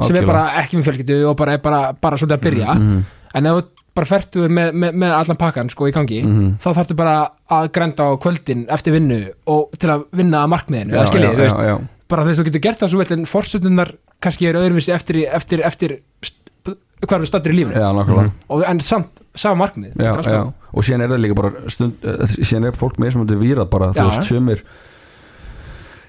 sem er bara ekki með fjölskyldu og bara er bara, bara svolítið að byrja Mhm, en ef þú bara fertu með, með, með allan pakkan sko í gangi mhm. þá þarftu bara að grænda á kvöldin eftir vinnu og til að vinna að markmiðinu já, já, já. Bara þú veist, þú getur gert það svo vel en forsutunar kannski eru öðruvísi eftir, eftir, eftir hvað eru stattur í lífinu já, Mhm. og, en samt, sama markmið já, er já. og síðan er það líka bara stund, uh, síðan er fólk með sem þetta víra bara, Já. þú veist, sömur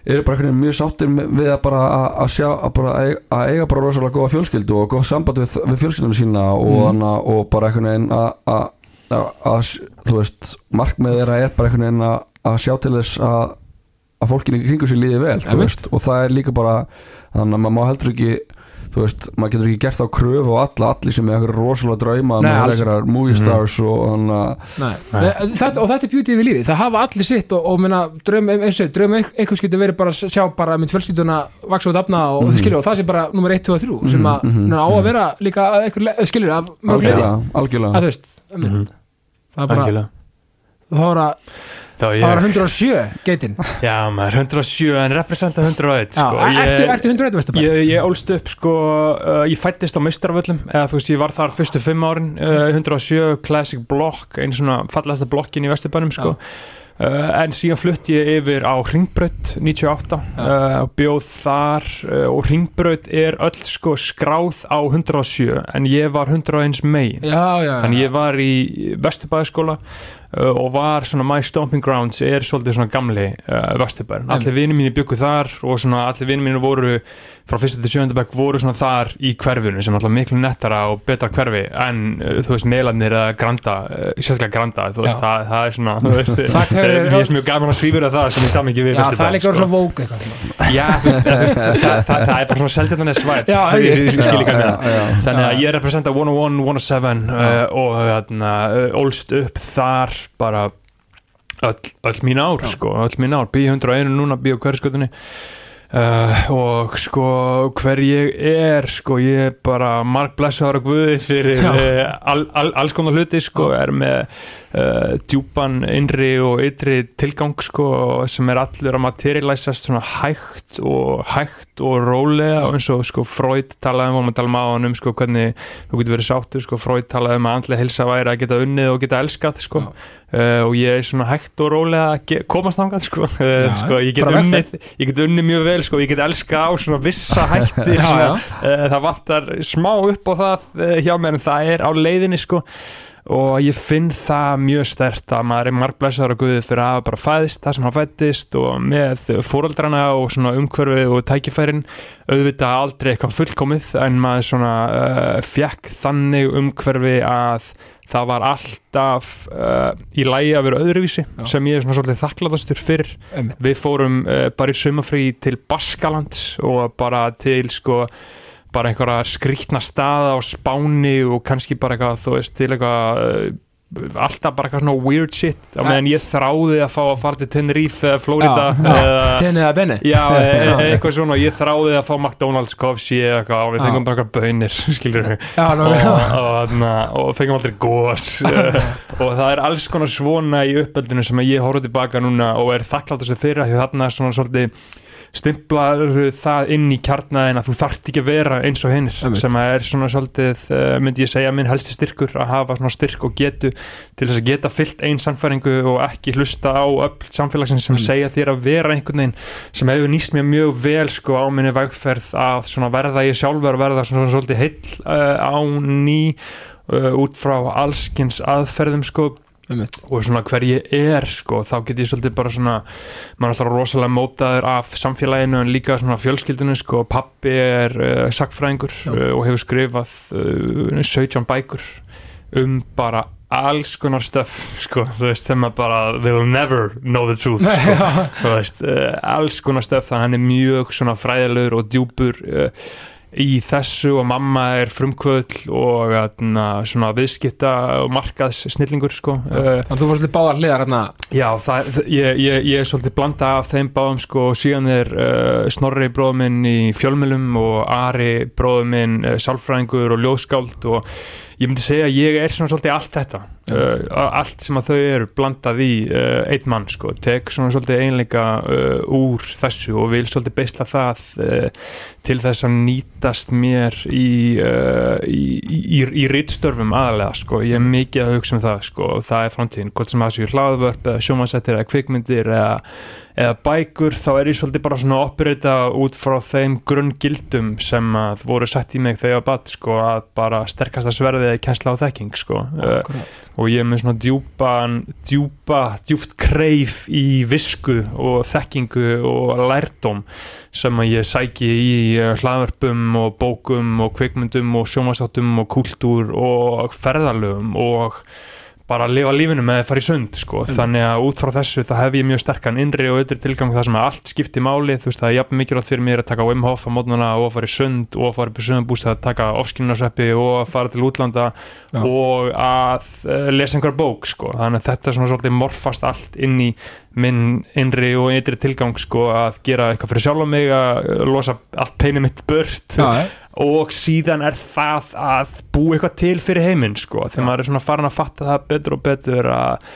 eru bara einhvern veginn mjög sáttir með- við að bara að- að sjá að, bara, eiga- að eiga bara rosalega góða fjölskyldu og góð samband við, við fjölskyldunum sína og, Mm. mm. og bara einhvern veginn að, að, að, að þú veist, markmið þeirra er bara einhvern veginn að, að sjá til þess að að fólkinu í kringu sér líði vel veist, og það er líka bara þannig að maður má heldur ekki þú veist, maður getur ekki gert á kröfu og alla, allir sem er eitthvað rosalega drauma Nei, með eitthvað movie stars og þannig að Nei. Þetta, og þetta er beauty við lífið, það hafa allir sitt og, og minna, draum, eins og draum einhvers getur verið bara að sjá bara mynd fjölskylduna vaksa út afna og, og þið skilju og það sé bara nummer 1, 2 og 3 sem að Mhm, mm á að vera líka að einhver skilju af mörg leiti algjörlega, algjörlega. að þú veist, Mhm. það er bara Algjörlega. þá er að Það var það var ég 107 geitin Já, maður, 107 en representa 101 Já, sko. ertu, Ég- ertu 101 vestu bara? Ég, ég ólst upp sko, uh, ég fættist á meistarvöllum eða þú veist, ég var þar fyrstu fimm árin uh, 107 Classic Block einn svona fallegasta blokkin í Vesturbænum sko. uh, en síðan flutti ég yfir á Ringbraut 98 uh, og bjóð þar uh, og Ringbraut er öll sko skráð á 107 en ég var 101 megin Já, já, já Þannig ég var í Vesturbæðaskóla uh, og var svona my stomping grounds er svolítið svona gamli uh, Vesturbæðin. Allir vinni mínu byggu þar og svona allir vinni mínu voru frá fyrstu til sjöndabæk voru svona þar í hverfinu sem alltaf miklu nettara og betra hverfi en uh, þú veist meilarnir eða granda, uh, sérstaklega granda þú veist, það, það er svona þú veist, Það uh, ég er mjög gaman að svífur að það sem ég samingi við Já, það er líka Vesturbæðin orðið svo vók eitthvað svona. Já, það, það, það er bara svona seldjarnan er svæp Já, ég, skil ekki að já. Þannig að ég representa 101, 107 uh, og uh, ólst upp þar bara öll, öll mín ár sko, öll mín ár, bí 101 núna, bí á hverjaskötunni uh, og sko hver ég er sko, ég er bara marg blessaður og guði fyrir uh, all, all, alls konar hluti sko, er með uh, djúpan innri og ytri tilgang sko, sem er allur að materialisast svona hægt og hægt og rólega og eins og sko Freud talaði um, vorum að tala um á hann um sko hvernig þú getur verið sáttur sko, Freud talaði um að andlega hilsa væri að geta unnið og geta elskað sko. Já. Uh, og ég er svona hægt og rólega að komast þangað sko. Uh, <laughs> Já, sko, ég, get unnið, ég get unnið mjög vel sko. ég get elska á svona vissa hætti <laughs> Já, svona, já. uh, það vantar smá upp á það hjá mér en það er á leiðinni sko. og ég finn það mjög stert að maður er margblæsaður og guðið fyrir að bara fæðist það sem hann fættist og með fóraldrana og svona umhverfið og tækifærin auðvitað aldrei eitthvað fullkomið en maður svona fjekk þannig umhverfi að það var alltaf uh, í lægi að vera öðruvísi Já. sem ég er svona svolítið þakkláðastur fyrir Einmitt. við fórum uh, bara í sumafrí til Baskalands og bara til sko bara einhverja skrýtna staða á Spáni og kannski bara eitthvað þú veist til eitthvað uh, alltaf bara eitthvað svona weird shit. Á meðan ég þráði að fá að fara til Tenerife eða Florida benni Já, <laughs> e e eitthvað svona. Og ég þráði að fá McDonalds coffee eða eitthvað og við Já. fengum bara eitthvað bönir <laughs> skilur við Já, ná, og, já. og, þarna, og fengum aldrei uh, <laughs> og það er alls konar svona í uppeldinu sem ég horfði tilbaka núna og er þakklátast fyrir að því þarna er svona svolítið stimplar það inn í kjarnaðin að þú þarft ekki að vera eins og hinnir sem er svona svolítið uh, myndi ég segja minn helsti styrkur að hafa svona styrk og getu til þess að geta fyllt einn samfæringu og ekki hlusta á öll samfélagsins sem segja þér að vera einhvern veginn sem hefur nýst mér mjög vel sko á minni vegferð að svona verða ég sjálfur verða svona, svolítið heill uh, á ný uh, út frá allskins aðferðum sko. Og svona hver ég er sko þá get ég svolítið bara svona maður er alltaf rosalega mótaður af samfélaginu en líka svona fjölskyldinu sko pappi er uh, sakfræðingur Já. uh, og hefur skrifað uh, 17 bækur um bara alls konar stöf <laughs> sko, þú veist, sem að bara they will never know the truth sko, þú veist, alls konar stöf þannig að hann er mjög svona fræðilegur og djúpur uh, í þessu og mamma er frumkvöld og atna, svona viðskipta og markaðs snillingur sko Þannig að þú fórst til báðar hliðar hérna? Já, það, ég, ég, ég er svolítið blanda af þeim báðum sko og síðan er uh, Snorri bróður minn í fjölmjölum og Ari bróður minn uh, sálfræðingur og ljóskáld og ég myndi segja að ég er svona svolítið allt þetta uh, allt sem að þau eru blandað í uh, einn mann sko, tek svona svolítið einleika uh, úr þessu og vil svolítið beisla það til þess að nýtast mér í, í, í, í, rittstörfum aðalega sko, ég er mikið að hugsa um það sko, og það er framtíðin, hvort sem það séu hlaðvörp eða sjómansettir eða kvikmyndir eða, eða bækur, þá er ég svolítið bara svona að operita út frá þeim grunngildum sem að voru sett í mig þegar ég var badd sko, að bara sterkasta sverðið er kænsla á þekking sko. Og ég er með svona djúpan djúpa, djúpt kreif í visku og þekkingu og lærdóm sem að ég sæki í eh, hlaðvörpum og bókum og kvikmyndum og sjómasáttum og kúltúr og ferðalögum og bara að lifa lífinu með að fara í sund sko. þannig að út frá þessu það hef ég mjög sterkan innri og ytri tilgang það sem að allt skipti máli þú veist það er jafn mikilvægt fyrir mér að taka Wim Hof á mótnuna og að fara í sund og að fara upp í sundbúst að taka ofskinnaseppi og að fara til útlanda Já. og að uh, lesa einhver bók sko. þannig að þetta er svona svolítið morfast allt inn í minn innri og ytri tilgang sko, að gera eitthvað fyrir sjálf mig að losa allt peinið mitt burt Já, já. Og síðan er það að búa eitthvað til fyrir heiminn sko, þegar maður er svona farin að fatta það betur og betur að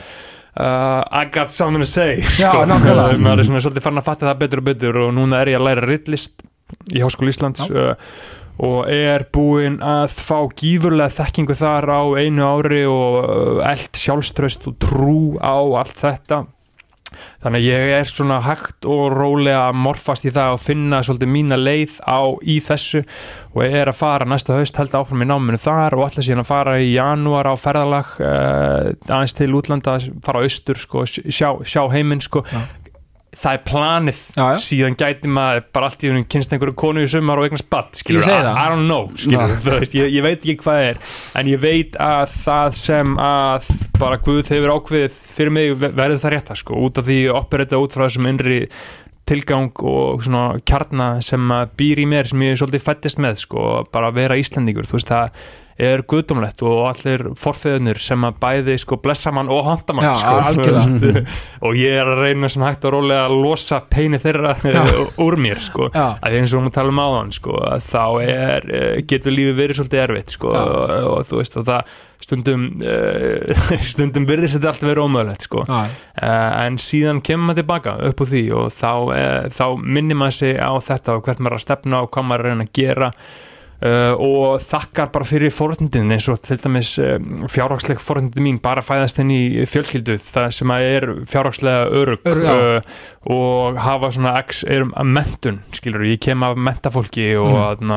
Uh, I got something to say Já, sko. <laughs> maður er svona svolítið farin að fatta það betur og betur og núna er ég að læra rittlist í Háskóla Íslands uh, og er búinn að fá gífurlega þekkingu þar á einu ári og uh, eld sjálfströst og trú á allt þetta þannig að ég er svona hægt og rólega að morfast í það og finna svolítið mína leið á í þessu og er að fara næsta haust held áfram í náminu þar og alltaf síðan að fara í janúar á ferðalag uh, aðeins til útlanda, fara austur sko, sjá, sjá heiminn sko Já. Það er planið Já, já. síðan gæti maður bara allt í húnum kynst einhverju konu í sumar og eignast batt skilur, I, það. I don't know skilur, veist, ég, ég veit ekki hvað er en ég veit að það sem að bara Guð hefur ákveðið fyrir mig ve- verður það rétta sko, út af því að operita út frá þessum innri tilgang og svona kjarna sem að býr í mér sem ég svolítið fættist með sko, bara að vera Íslandingur þú veist það er guðdómlegt og allir forfeðunir sem að bæði sko blessa mann og handa mann Já, sko, veist, og ég er að reyna sem hægt og rólega að losa peini þeirra <laughs> úr mér sko. Að eins og við tala um áðan sko, þá er, eh, getur lífið verið svolítið erfitt sko, og, og þú veist og það stundum uh, <laughs> stundum byrðist þetta alltaf verið ómögulegt sko. Uh, en síðan kemur maður tilbaka upp úr því og þá, uh, þá minnir maður sig á þetta og hvert maður er að stefna og hvað maður er að reyna að gera Uh, og þakkar bara fyrir forhundin eins og til dæmis uh, fjárhagsleg forhundin mín bara fæðast inn í fjölskyldu það sem að er fjárhagslega örug uh, og hafa svona x er að mentun skilur, ég kem af mentafólki og, mm.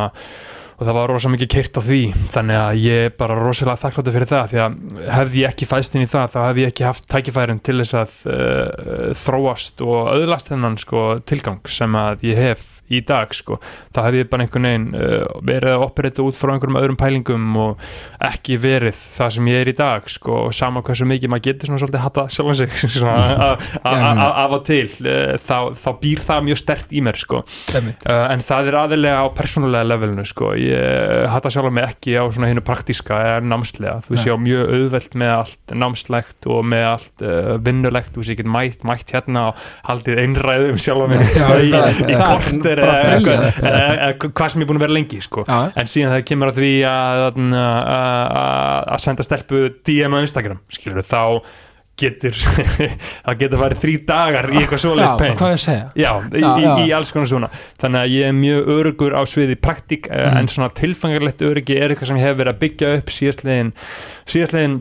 og það var rosa mikið kyrt á því þannig að ég er bara rosalega þakkláttur fyrir það því að hefði ég ekki fæðst inn í það þá hefði ég ekki haft tækifærin til þess að uh, þróast og öðlast þennan sko, tilgang sem að ég hef í dag sko, þá hefði bara einhvern veginn uh, verið að operita út frá einhverjum öðrum pælingum og ekki verið það sem ég er í dag sko, og sama hversu mikið maður getur svona svolítið hatta sjálfan sig <laughs> svona, <laughs> a- a- a- a- af og til uh, þá, þá býr það mjög stert í mér sko. Uh, en það er aðilega á persónulega levelinu sko. ég hata sjálf mig ekki á svona hinu praktíska eða námslega. Þú veist ég á mjög auðvelt með allt námslegt og með allt vinnulegt. Þú veist ég get mætt, mætt hérna og haldið einræðu um sjálf mig Já, <laughs> í, það- eða hvað sem ég er búin að vera lengi sko. En síðan það kemur að því að, að, að, að senda stelpu DM á Instagram skilur þá getur <laughs> það getur farið þrý dagar í eitthvað já, svoleiðis pein er að? Já, í, Já, já. í alls konar svona Þannig að ég er mjög örugur á sviði praktík mm. En svona tilfangarlegt öryggi er eitthvað sem ég hef verið að byggja upp síðastlegin síðastlegin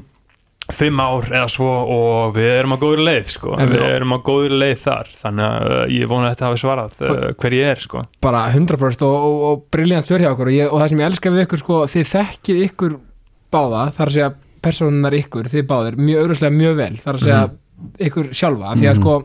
fimm ár eða svo og við erum á góður leið sko, En við- erum á góður leið þar þannig að uh, ég vona að þetta hafi svarað uh, hver ég er sko. Bara 100% og, og, og briljant svör hjá okkur. Og, ég, og það sem ég elska við ykkur sko, þið þekkið ykkur báða þar að segja persónunar ykkur, þið báðir mjög auðvitað mjög vel, þar að segja ykkur sjálfa, því að Mhm. sko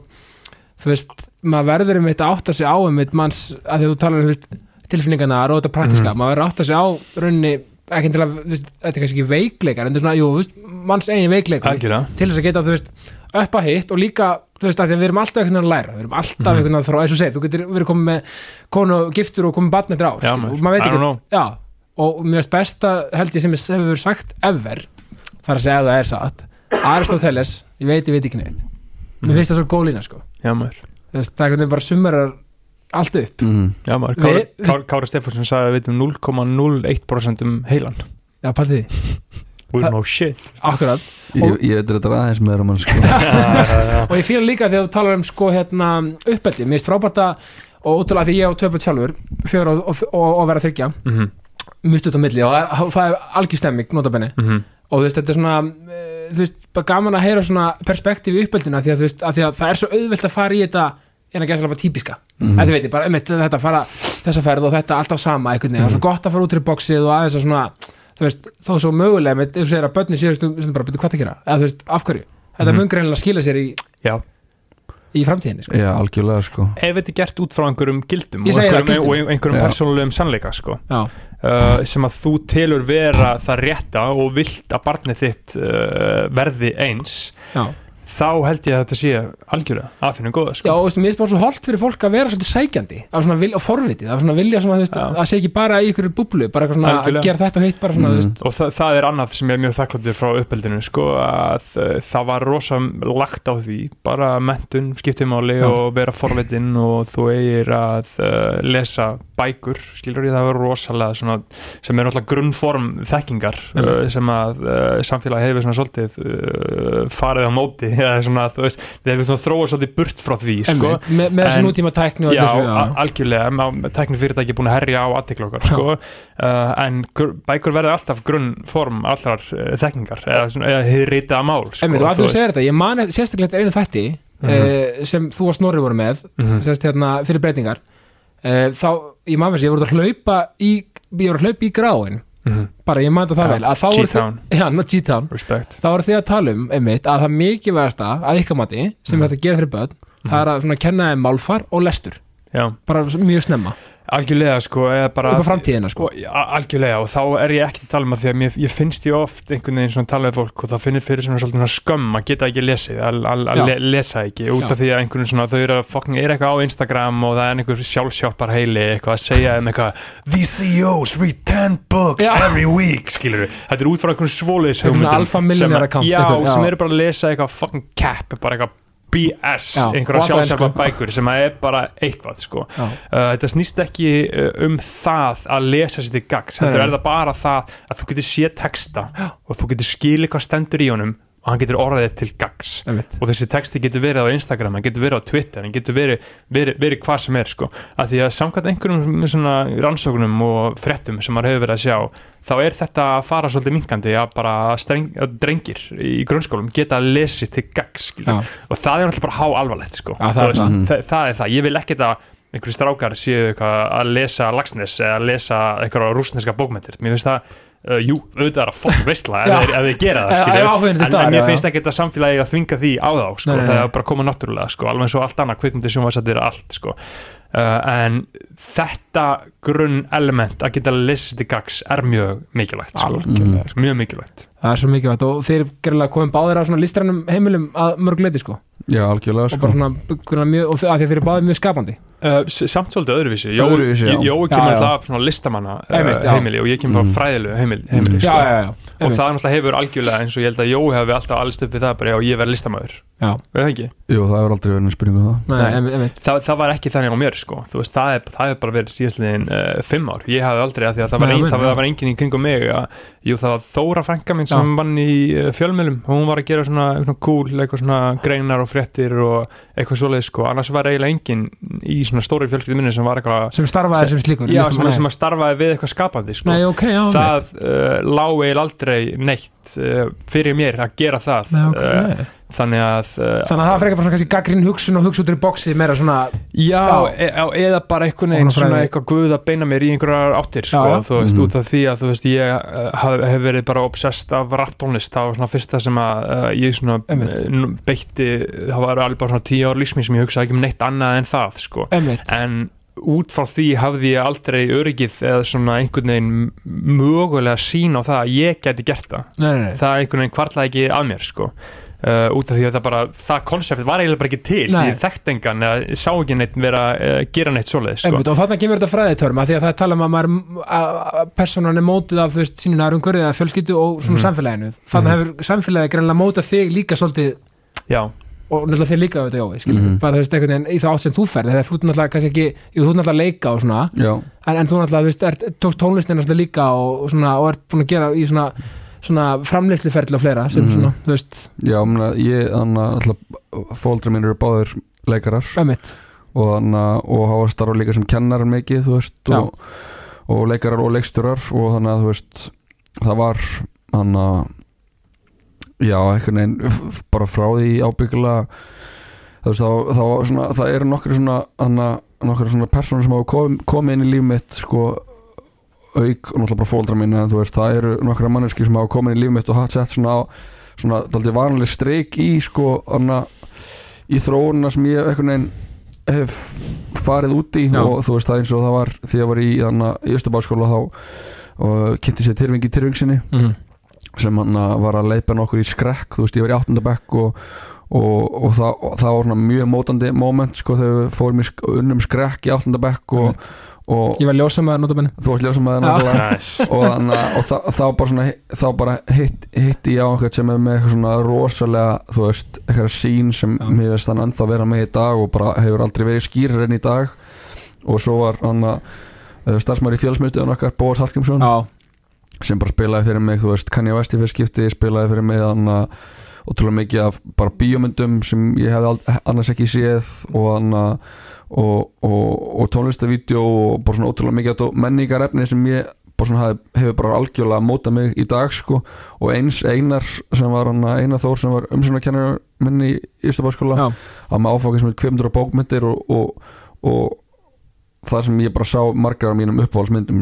þú veist, maður verður um þetta að átta sig á um eitt manns, að því að þú talar um tilfinningarna og þetta praktiska, maður verður að átta sig á rauninni, ekki til að þú veist, þetta er kannski ekki veikleikar, en þetta er svona, jú, þú veist, manns eigin veikleikar. Algjörlega. Til þess að geta, þú veist, upp að hitt og líka, þú veist, að því að við erum alltaf einhvern veginn að læra, við erum alltaf Mhm. einhvern veginn að þróa, eins og segir, þú getur verið komið með konu og giftur og komið barn eftir ár, Já, skilur, maður. og maður veit I don't ekki, já, og finnst besta, held ég sem ég hefur sagt ever, þar að segja að það er satt, Aristoteles, ég veit, ég veit ekki neitt, mér Mhm. finnst það svo góð lína, sko, Já maður, þú veist, það er einhvern veginn bara summerar allt upp, mm. já, maður. Kári, Kári, Kári Stefánsson sagði að við veitum 0,01% um heilan. Já, pælti því, We Það- know shit. Akkurat, ég, ég veit þetta aðeins meira um hann sko. <laughs> <laughs> og ég fýla líka þegar þú talar um sko hérna uppeldi, mér finnst frábært að og útrúlega því ég á tvöpöld sjálfur fjör og, og, og, og vera þryggja Mhm, mjög stutt á milli og það, það er algjör stemming notabenni mhm. og þú veist þetta er svona eh, þú veist bara gaman að heyra svona perspektíf í uppeldina því að, þú veist, að því að það er svo auðvelt að fara í þetta en að gæsa alveg típiska Mhm. en þið veitir bara um þetta fara þessa ferð og þetta alltaf sama það er svo gott að fara út í bóksið og aðeins að svona þú veist, þó svo mögulega með, þú segir að börni séu sem sem bara byrju hvað það gera, eða þú veist, af hverju þetta Mhm. mun greinilega skila sér í, Já, í framtíðinni sko. já, algjörlega sko. ef þetta er gert út frá einhverjum gildum og einhverjum, einhverjum Já. persónulegum sannleika sko uh, sem að þú telur vera það rétta og vilt að barnið þitt uh, verði eins já þá held ég að þetta sé algjörlega aðfinnum góða Já, sko. og veistu, mér finnst bara svo holdt fyrir fólk að vera svolítið sækjandi svona vil, og forvitið, að svona vilja svona, veist, Já. að sé ekki bara í ykkur búblu, bara svona að gera þetta og hitt bara svona, veist, og það, það er annað sem ég er mjög þakkláttur frá uppeldinu sko, að uh, það var rosa lagt á því, bara mentun skiptimáli Já. og vera forvitin og þú eigir að uh, lesa bækur, skilur ég það var rosalega svona, sem er náttúrulega grunnform þekkingar Einmitt. sem að samfélagi hefur svona svolítið farið á móti eða svona, þú veist, þeir hefur svona þróað svolítið burt frá því, sko. Einmitt, með, með þessu nútíma tækni og Já, þessu, a- algjörlega, tækni fyrirtæki er búin að herja á aðtikla okkar sko. uh, en bækur verður alltaf grunnform allrar uh, þekkingar eða, svona- eða hefur reytið að mál sko, einmitt, og að þú segir þetta, ég man eftir- sérstaklega einu þætti Mhm. uh, sem þú og Snorri voru með, Mhm. sérst hérna fyrir breytingar. Uh, þá, ég man þess, ég voru að hlaupa í, ég voru að hlaupa í gráin Mhm. bara, ég þetta það vel, að G-Town, þá voru þið að tala um, einmitt, að það mikilvægasta að ykkar mati, sem Mhm. er hægt að gera fyrir börn það er að svona kenna þeim málfar og lestur. Já, bara mjög snemma algjörlega sko á framtíðina sko. Algjörlega og þá er ég ekki að tala um að því að mér, ég finnst ég oft einhvern veginn svona tala við fólk og þá finnir fyrir svona svona skömm að geta ekki lesið að, le, lesa ekki út af því að einhvern svona þau eru að fokkin er eitthvað á Instagram og það er einhver sjálfsjálpar heili eitthvað að segja um eitthvað These CEOs read 10 books Já. every week skilur þetta er út frá einhvern Eitthvað sem millionaire að- account, já, eitthvað, sem eru bara að lesa eitthvað fucking cap bara eitthvað BS, Já, einhverja ensku. bækur sem er bara eitthvað sko. Uh, þetta snýst ekki uh, um það að lesa sér til gags þetta er það bara það að þú getur séð texta og þú getur skilið hvað stendur í honum og hann getur orðið til gags Einmitt. og þessi texti getur verið á Instagram hann getur verið á Twitter, hann getur verið, verið, verið hvað sem er sko, að því að samkvæmt einhverjum rannsóknum og fréttum sem maður hefur verið að sjá þá er þetta að fara svolítið minkandi að bara streng, að drengir í grunnskólum geta að lesi til gags. Já. og það er náttúrulega bara há alvarlegt sko. Já, það Þú er það. það, það er það, ég vil ekki að einhverju strákar séu að lesa Lagsnes eða að lesa eitthvað rúsneska bókmentir mér finnst það, uh, jú, auðvitað er að fokk veistla ef, þeir gera það en, en mér já, finnst ekki þetta samfélagi að þvinga því á þá sko. Nei, nei, það er bara að koma náttúrulega sko. alveg eins og allt annað kvikmyndi sjónvarsættir allt sko. Uh, en þetta grunn element að geta lesið til gags er mjög mikilvægt sko. Algjörlega, sko. mjög mikilvægt það er svo mikilvægt og þeir gerðilega komið báðir svona listrænum heimilum að mörg leiti sko Já, algjörlega og sko. bara svona, mjög, og þau- af því að þeir eru báðir mjög skapandi Uh, samt svolítið öðruvísi Jó, Öðruvísi, já. Jói kemur alltaf af svona listamanna uh, Einmitt, heimili og ég kemur frá Mm. fræðilegu heimili, heimili sko. já, já, já, og einmitt. það náttúrulega hefur algjörlega eins og ég held að Jói hefur alltaf alveg upp við það bara já, ég verð listamæður já, það ekki? Jú, það hefur aldrei verið spurningu um það nei, Nei. einmitt, einmitt. Það, það var ekki þannig á mér sko. Þú veist, það er, það er bara verið síðastliðin uh, fimm ár. Ég hafði aldrei að því að það var, ein, það, var enginn í kringum mig að, jú, það var Þóra frænka minn sem vann í uh, fjölmjölum og hún var að gera svona, svona cool, eitthvað svona greinar og fréttir og eitthvað svoleið sko. Annars var eiginlega enginn í svona stóri fjölskyldu minni sem var eitthvað sem starfaði sem slíkur já, sem, sem að starfaði við eitthvað skapandi sko. nei, ok, já, það uh, lá eiginlega aldrei neitt fyrir mér að gera það Nei, ok, nei. Þannig að uh, þannig að það frekar bara svona kannski gaggrín hugsun og hugsa út í boxi meira svona, já, Já. e eða bara einhvern veginn svona eitthvað guð að beina mér í einhverjar áttir sko, Já, já. þú veist, Mhm. út af því að þú veist, ég uh, haf, hef verið bara obsessed af rapptónlist, það var svona fyrsta sem að uh, ég svona Einmitt. uh, beitti, það var alveg bara svona tíu ár lífsmín sem ég hugsaði ekki um neitt annað en það sko, einmitt en út frá því hafði ég aldrei öryggið eða svona einhvern veginn mögulega sín á það að ég geti gert það nei, nei, nei. það einhvern veginn kvarlaði ekki að mér sko. Uh, út af því að það bara það konsept var eiginlega bara ekki til Nei. ég þekkt engan eða sá ekki neitt vera uh, gera neitt svoleið sko. Einmitt, og þarna kemur þetta fræðitörm að því að það er tala um að maður að- að personan er mótuð af þú veist, sínu nærumhverju eða fjölskyldu og svona Mhm. samfélaginu þannig Mhm. hefur samfélagið greinlega mótað þig líka svolítið já, og náttúrulega þér líka auðvitað Jói, skilur Mhm. bara þú veist einhvern veginn í þá átt sem þú ferð þegar þú náttúrulega kannski ekki, jú þú náttúrulega að leika og svona Já, en, en þú náttúrulega, þú veist, tókst tónlistina líka og, og svona, og ert búin að gera í svona, svona framleysluferðli og fleira sem Mhm. svona, þú veist, já, mena, ég þannig að fóldri mín eru báðir leikarar. Ömmit og, hana, og hafa starfa líka sem kennar mikið, þú veist og, og leikarar og leiksturar. Og þannig að þú veist það var hann að já, f- f- bara frá því ábyggilega þú veist, þá, þá svona, það eru nokkri svona hana, nokkri svona personur sem hafa kom, komið inn í líf mitt sko auk og náttúrulega bara fóldra mín en þú veist, það eru nokkra manneski sem hafa komið inn í líf mitt og hatt sett svona á svona daldið vanlega streik í sko hana, í þróunina sem ég einhvern veginn hef farið út í Já. og þú veist það eins og það var því að ég var í, hana, í Östubáskóla þá og kynnti sér Tyrfingi Tyrfingsinni mm. sem hann var að leipa nokkur í skrekk þú veist ég var í áttundabekk og, og, og, það, það var svona mjög mótandi moment sko þegar við fórum í sk unnum skrekk í áttundabekk og, og ég var ljósam með notabenni þú varst Já. það nice. og, þannig og þá bara svona þá bara hitt, hitti ég á einhvern sem er með eitthvað svona rosalega þú veist, eitthvað sín sem Já. mér veist hann ennþá vera með í dag og bara hefur aldrei verið skýrir enn í dag og svo var hann að uh, starfsmæri í fjölsmyndstöðun okkar Bóas Hallgrímsson já, sem bara spilaði fyrir mig, þú veist, Kanye West í fyrst skipti spilaði fyrir mig hann að ótrúlega mikið af bara bíómyndum sem ég ald- annars ekki séð og hann að og, og, og tónlistavídeó og bara svona ótrúlega mikið menningarefni sem ég bara hef, hefur bara algjörlega mótað mig í dag sko og eins Einar sem var Einar Þór sem var umsóknarkennar minni í Ístabáskóla að maður áfokið sem er kvimdur og bókmyndir og, og, og það sem ég bara sá margar af mínum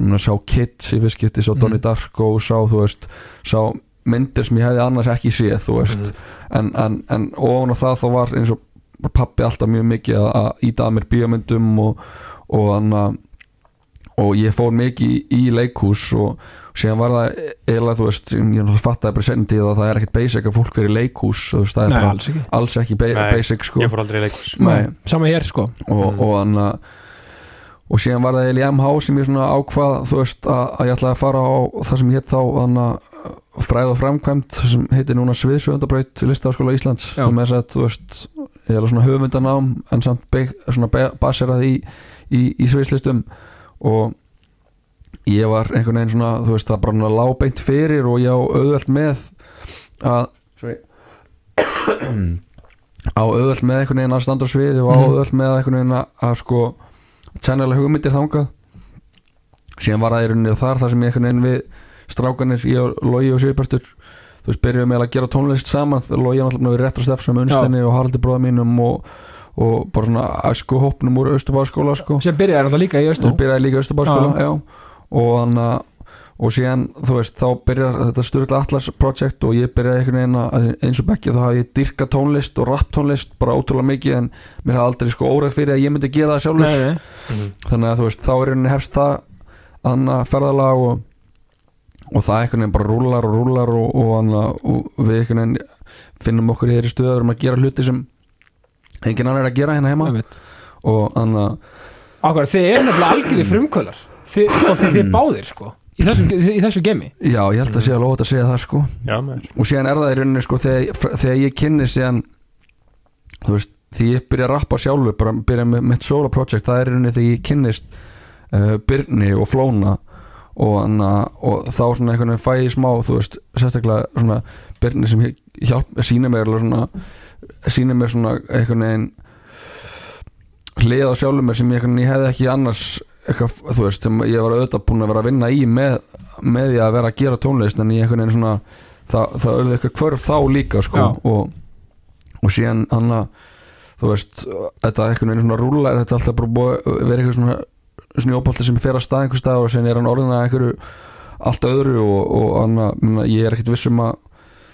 meina, sá Kids í fyrst skipti, sá Mhm. Donnie Darko sá, þú veist, sá myndir sem ég hefði annars ekki séð, þú veist Mhm. en, en, en ofan á það þá var eins og pappi alltaf mjög mikið að- að íta að mér bíómyndum og, og hann að og ég fór mikið í, í leikhús og síðan var það eiginlega þú veist, ég fattaði bara senn tíð að það er ekkert basic að fólk verið í leikhús þú veist, það er Nei, bara alls ekki alls ekki ba Nei, basic sko Ég fór aldrei í leikus Nei. Sama hér sko og, Mm. og hann að og síðan var það eiginlega í MH sem ég svona ákvað þú veist að, að ég ætlaði að fara á það sem hétt þá að fræð og framkvæmt sem heitir núna Sviðsvöndabraut listafaskóla Íslands. Sem er að þú veist ég er svona höfundanám en samt be, svona baserað í, í, í sviðslistum. Og ég var einhvern veginn svona þú veist það bara lábeint fyrir og ég á auðvelt með að <coughs> á auðvelt með einhvern veginn að standa á sviði og á Mhm. auðvelt með einhvern veginn að, að sko tjennilega hugmyndir þangað. Síðan var það í rauninni þar þar sem ég einhvern veginn við strákanir, ég og Logi og Sigurbjartur þú veist, byrjuðum með að gera tónlist saman. Logi er náttúrulega við rétt og stefn sem unnstenni og Haraldi bróða mínum og, og bara svona æsku hópnum úr Östubáskóla sko. Sem byrjaði líka í Östubáskóla, og hann að og síðan, þú veist, þá byrjar þetta Sturla Atlas project og ég byrjaði einhvern veginn að eins og bekki þá hafði ég dyrka tónlist og rap tónlist bara ótrúlega mikið en mér hafði aldrei sko óræð fyrir að ég myndi gera það sjálfur. Nei, nei. þannig að þú veist, þá er rauninni hefst það annað ferðalag og, og það einhvern veginn bara rúlar og rúlar og, og, annað, og við einhvern veginn finnum okkur í þeirri stöðu að gera hluti sem engin annar er að gera hérna heima. Og annað Ákvæður, þið er nefnilega algjörði frumkvölar Þið, sko, þið, þið báðir sko Í þessu, í þessu gemi? Já, ég held að sé alveg ótt að segja það sko. Já, og síðan er það í rauninni sko þegar, þegar ég kynni síðan þú veist, því ég byrja að rappa sjálfur bara byrja með mitt solo project það er í rauninni þegar ég kynnist uh, Byrni og Flóna og, anna, og þá svona einhvern veginn fæ ég smá þú veist, sérstaklega svona Byrni sem hjálp, sína mér svona sína mér svona einhvern veginn hlið á sjálfur mér sem ég, ég hefði ekki annars eitthvað, þú veist, sem ég var auðvitað búin að vera að vinna í með, með því að vera að gera tónlist en ég einhvern veginn svona það, það auðvitað eitthvað hvörf þá líka sko, Já. og, og síðan hann að þú veist, þetta einhvern veginn svona rúla þetta er alltaf bara vera eitthvað svona snjópolti sem fer að stað einhver stað og síðan er hann orðin að einhverju allt öðru og, og hann að ég er ekkit viss um að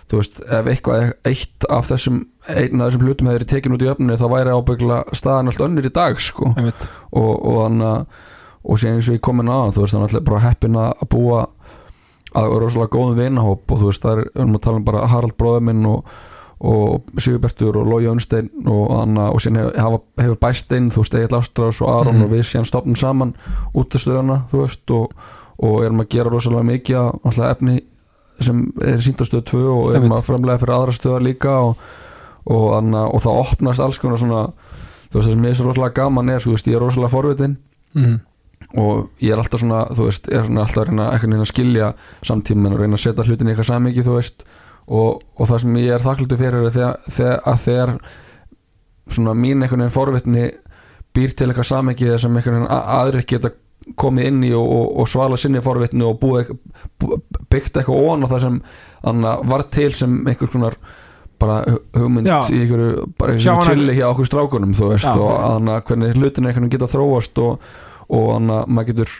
þú veist, ef eitthvað eitt af þessum einn af þessum hlutum hefur verið tekin út í öfninu þá væri ábyggla staðan allt önnur í dag sko Einmitt. og, og hann að og síðan eins og ég komin að þú veist, hann er bara heppin að að búa að rosalega góðum vinahóp og þú veist, það er, við erum að tala um bara Harald bróður minn og, og Sigurbertur og Lógi Önstein og, hann, að- og síðan hefur, hefur bæst inn þú veist, Egil Ástrás og Aron Mhm. og við síðan stopnum saman út af stöðuna þú veist, og, og erum að gera rosalega mikið af náttúrulega efni sem er sínt á stöðu 2 og erum að framlega fyrir aðra stöðar líka og, og, að- það opnast alls konar svona þú veist, það sem er svo rosalega gaman er, sko, þú veist, ég er rosalega forvitin Mhm. Og ég er alltaf svona, þú veist, er svona alltaf að reyna, einhvern veginn að skilja samtíminn og reyna að setja hlutin í eitthvað samhengi, þú veist og, og það sem ég er þakklúti fyrir er þegar, að þegar svona mín einhvern veginn forvitni býr til eitthvað samhengi þar sem einhvern veginn a- aðrir geta komið inn í og, og, og svala sinni forvitni og búið, bú, byggt eitthvað ofan á það sem anna, var til sem einhvers konar bara hu- hugmynd Já. í einhverju bara einhverju chilli hjá okkur strákunum þú veist Já. og anna, hvernig hlutin veginn geta þróast og, og anna, maður getur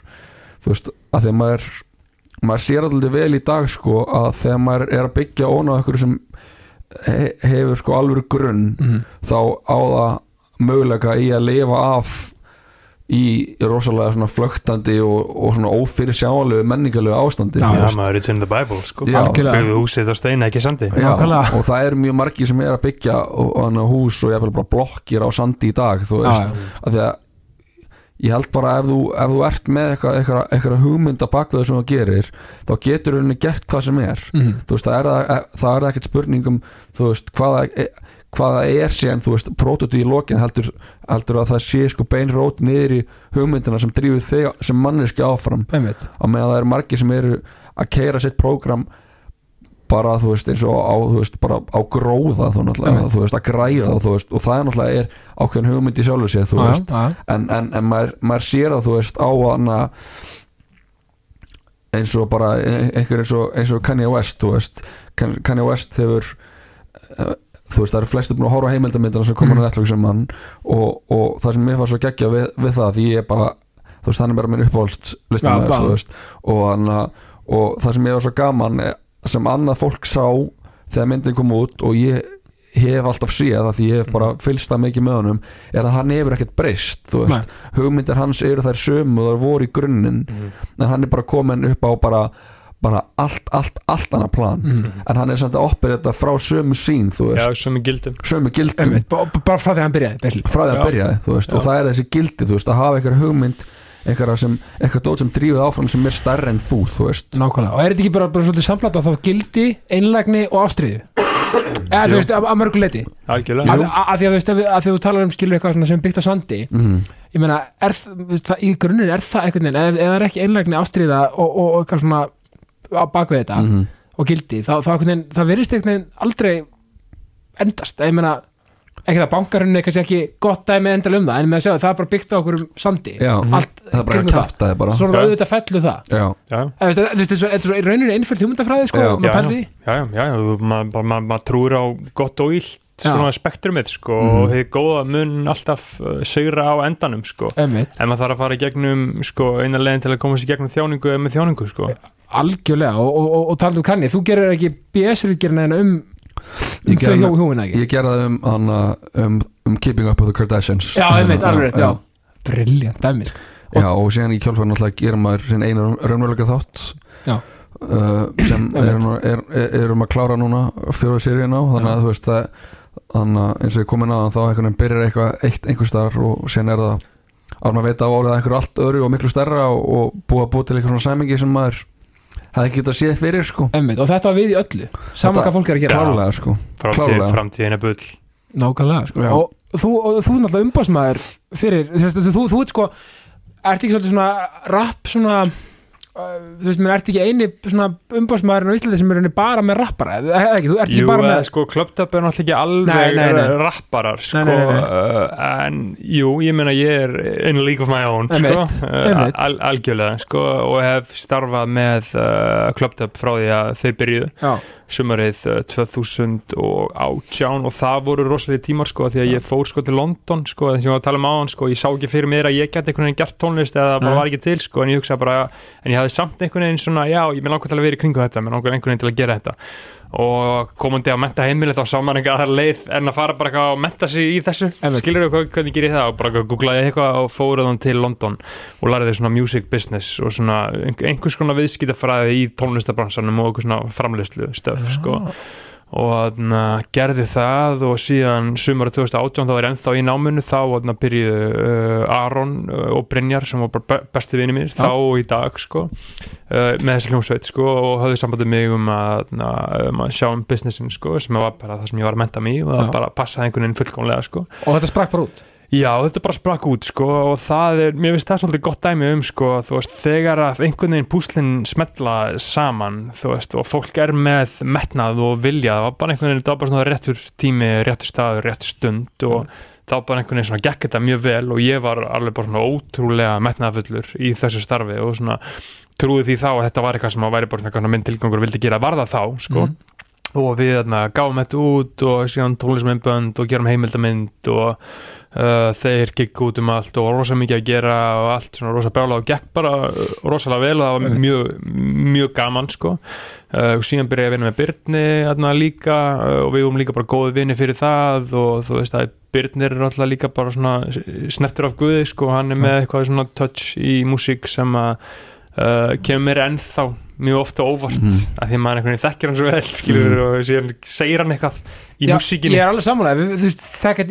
þú veist, að því að maður maður sér alltaf vel í dag sko að þegar maður er að byggja ón á einhverju sem he, hefur sko alvöru grunn Mhm. þá á það möguleika í að lifa af í rosalega svona flögtandi og, og svona ófyrir sjáalegu menningalegu ástandi Já, veist. maður, it's in the Bible, sko. Byggðu húsið á steina, ekki sandi Já, Nákvæmlega. og það eru mjög margir sem er að byggja og, og hús og ég bara blokkir á sandi í dag þú veist, að því að ég held bara ef þú, ef þú ert með eitthvað, eitthvað, eitthvað hugmynd að bakveðu sem þú gerir þá getur henni gert hvað sem er Mhm. þú veist, það er, er ekkert spurningum veist, hvaða, hvaða er veist, prótutu í lokin heldur, heldur að það sé sko beinrót niður í hugmyndina sem drífur þig sem manneski áfram Einmitt. á meðan það eru margir sem eru að keira sitt prógram bara þú veist eins og á, veist, á gróða þú, þú veist, að græða þú veist, og það er náttúrulega er ákveðin hugmynd í sjálfu sér þú veist, já. en, en, en maður, maður sér það þú veist á hana eins og bara e- einhver eins og, eins og Kanye West þú veist, Kan- Kanye West hefur uh, þú veist, það eru flestu búin að horfa heimildamindana sem komur Mhm. á Netflix um hann og, og það sem mér var svo geggja við, við það því ég er bara, þú veist, hann er bara minn uppáhalds Já, listamæður, já. þú veist og, hann, og það sem mér var svo gaman er, sem annað fólk sá þegar myndin kom út og ég hef alltaf séð að því ég hef bara fylgst það mikið með honum er að hann hefur ekkert breyst þú veist, hugmyndir hans eru þær sömu og þær voru í grunninn Mhm. en hann er bara komin upp á bara, bara allt, allt, allt annað plan. Mm. en hann er samt að oppir þetta frá sömu sín þú Já, er gildum. Sömu gildum. Einmitt, bara frá því að hann byrjaði frá því að hann byrjaði og það er þessi gildi þú veist, að hafa eitthvað hugmynd eitthvað sem, eitthvað dót sem drífið áfram sem er stærri en þú, þú veist. Nákvæmlega, og er þetta ekki bara, bara svolítið samplata þá gildi, einlægni og ástriðu eða þú veist, að, að mörgu leiti Algjörlega. Að, að, að því að þú veist, að, að því að þú talar um skilur eitthvað svona sem byggt á sandi mm. ég meina, er það, það í grunninn er það veginn, eða eða er ekki einlægni ástriða og, og, og eitthvað svona á bakvið þetta Mm. og gildi, þá, þá það verðist einhvern veginn aldrei endast, ég meina ekki það bankarunni er kannski ekki gott dæmi endal um það, en með að sjá það er bara byggt á okkur sandi. Já, allt það er bara að kjafta þið bara svo það Já. auðvitað fellu það Já, Já, þú veist, þú þetta er svo í rauninu einföld hugmyndafræði sko, Já. maður Já, pælir því já, já, já, já maður ma, ma, ma trúir á gott og illt Já. svona spektrumið sko Mhm. og hefur góða mun alltaf uh, sigra á endanum sko Einmitt. en maður þarf að fara í gegnum sko eina leginn til að koma sér í gegnum þjáningu eða með þjáningu sko algjörlega og, og, og, og talað um kanni, þú gerir ekki BS-ríkjörna en um, um Ég þau gerði- hjó hjóina ekki ég gerði það um, hana, um, um Keeping Up with the Kardashians já, einmitt, alveg rétt, já, já. brilljant dæmi sko. Já, og síðan í kjálfæðan náttúrulega gerir maður sín einu raunverulega þátt Já. uh, sem erum, er, er, erum að klára núna fjóra seríun á þannig að þú veist það þannig að eins og ég komin aðan þá einhvern veginn byrjar eitthvað eitt einhver staðar og síðan er það að maður veit að orðið að einhverju allt öðru og miklu stærra og, og búið að búið til eitthvað svona sæmingi sem maður hefði ekki getað séð fyrir sko einmitt, og þetta var við í öllu saman hvað fólk er að gera klárlega sko framtíð, Klárlega. framtíðin er bull nákvæmlega, sko. Já. og þú, og þú náttúrulega umbásmaður fyrir, þú, þú, þú ert sko ert ekki svolítið svona rap svona þú veist, menn ert ekki eini umbásmaðurinn á Íslandi sem er bara með rappara? Eða ekki, þú ert ekki Jú, bara eða, með sko, Clubdub er náttúrulega ekki alveg Nei, nei, nei. rapparar sko, Uh, en jú, ég meina ég er in a league of my own sko, uh, al algjörlega sko, og hef starfað með uh, Clubdub frá því að þeir byrjuðu já, sumarið uh, 2018 og það voru rosalega tímar sko því að ég fór sko til London sko þess að ég var að tala um áðan sko ég sá ekki fyrir mér að ég geti einhvern veginn gert tónlist eða bara var ekki til sko en ég hugsaði bara en ég hafði samt einhvern veginn svona já ég með langar til að vera í kringu þetta með langar einhvern veginn til að gera þetta. Og komandi á menta heimili þá sá maður einhver aðra leið en að fara bara eitthvað og menta sig í þessu. Skilur þú hvernig gerir það? Og bara googlaði eitthvað og fóruð hann til London og lærði svona music business og svona einhvers konar viðskiptafræði í tónlistabransanum og einhvers svona framleiðslu stöf sko og þarna, gerði það og síðan sumara 2018 þá ég ennþá í náminu. Þá byrjuðu uh, Aron uh, og Brynjar sem var bara be- bestu vinni mér þá og í dag sko uh, með þessi hljómsveit sko og höfðu sambandið mig um að, na, um að sjá um businessin sko sem var bara það sem ég var að menta mig og það bara passaði einhvern veginn fullkomlega sko. Og þetta sprakk bara út Já, þetta bara sprakk út sko og það er, mér finnst það svolítið gott dæmi um sko, þú veist, þegar að einhvern veginn púslinn smetla saman þú veist, og fólk er með metnað og vilja, það var bara einhvern veginn það var bara svona réttur tími, réttur staður, réttur stund og þá bara einhvern veginn svona gekk þetta mjög vel og ég var alveg bara svona ótrúlega metnaðafullur í þessu starfi og svona trúið því þá að þetta var eitthvað sem að væri bara svona minn tilgangur og vildi gera varða þá sko Mhm. og við þarna, gáum þetta út og síðan tónlismennbönd og gerum heimildamynd og uh, þeir gikk út um allt og rosa mikið að gera og allt svona rosa bjála og gekk bara rosalega vel og það var mjög, mjög gaman sko. Uh, og síðan byrja ég að vinna með Byrni þarna líka uh, og við vorum líka bara góði vinni fyrir það og þú veist að Byrnir er alltaf líka bara svona snertur af guði sko, hann er með eitthvað svona touch í músík sem að kemur ennþá mjög ofta óvart Mhm. að því að maður einhvern veginn þekkir hann svo vel skilur Mhm. og síðan segir hann eitthvað í Já, músíkinni ég er alveg sammálaði, við- þú veist,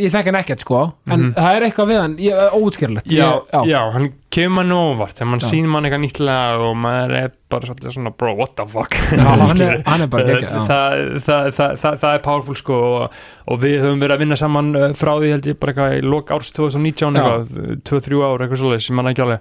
ég þekki hann ekkert sko en Mhm. það er eitthvað við hann, ég- óútskýrlegt já, Ég- já. hann kemur mann óvart þegar mann Já. sýnir mann eitthvað nýttlega og maður er bara svolítið svona bro, what the fuck Já, hann, er, <laughs> hann er bara það, ekki það, það, það, það, það er powerful sko og, og við höfum verið að vinna saman frá því held ég bara eitthvað í lok árs 2019 Já. eitthvað, 2-3 ár eitthvað svoleiðis sem mann ekki alveg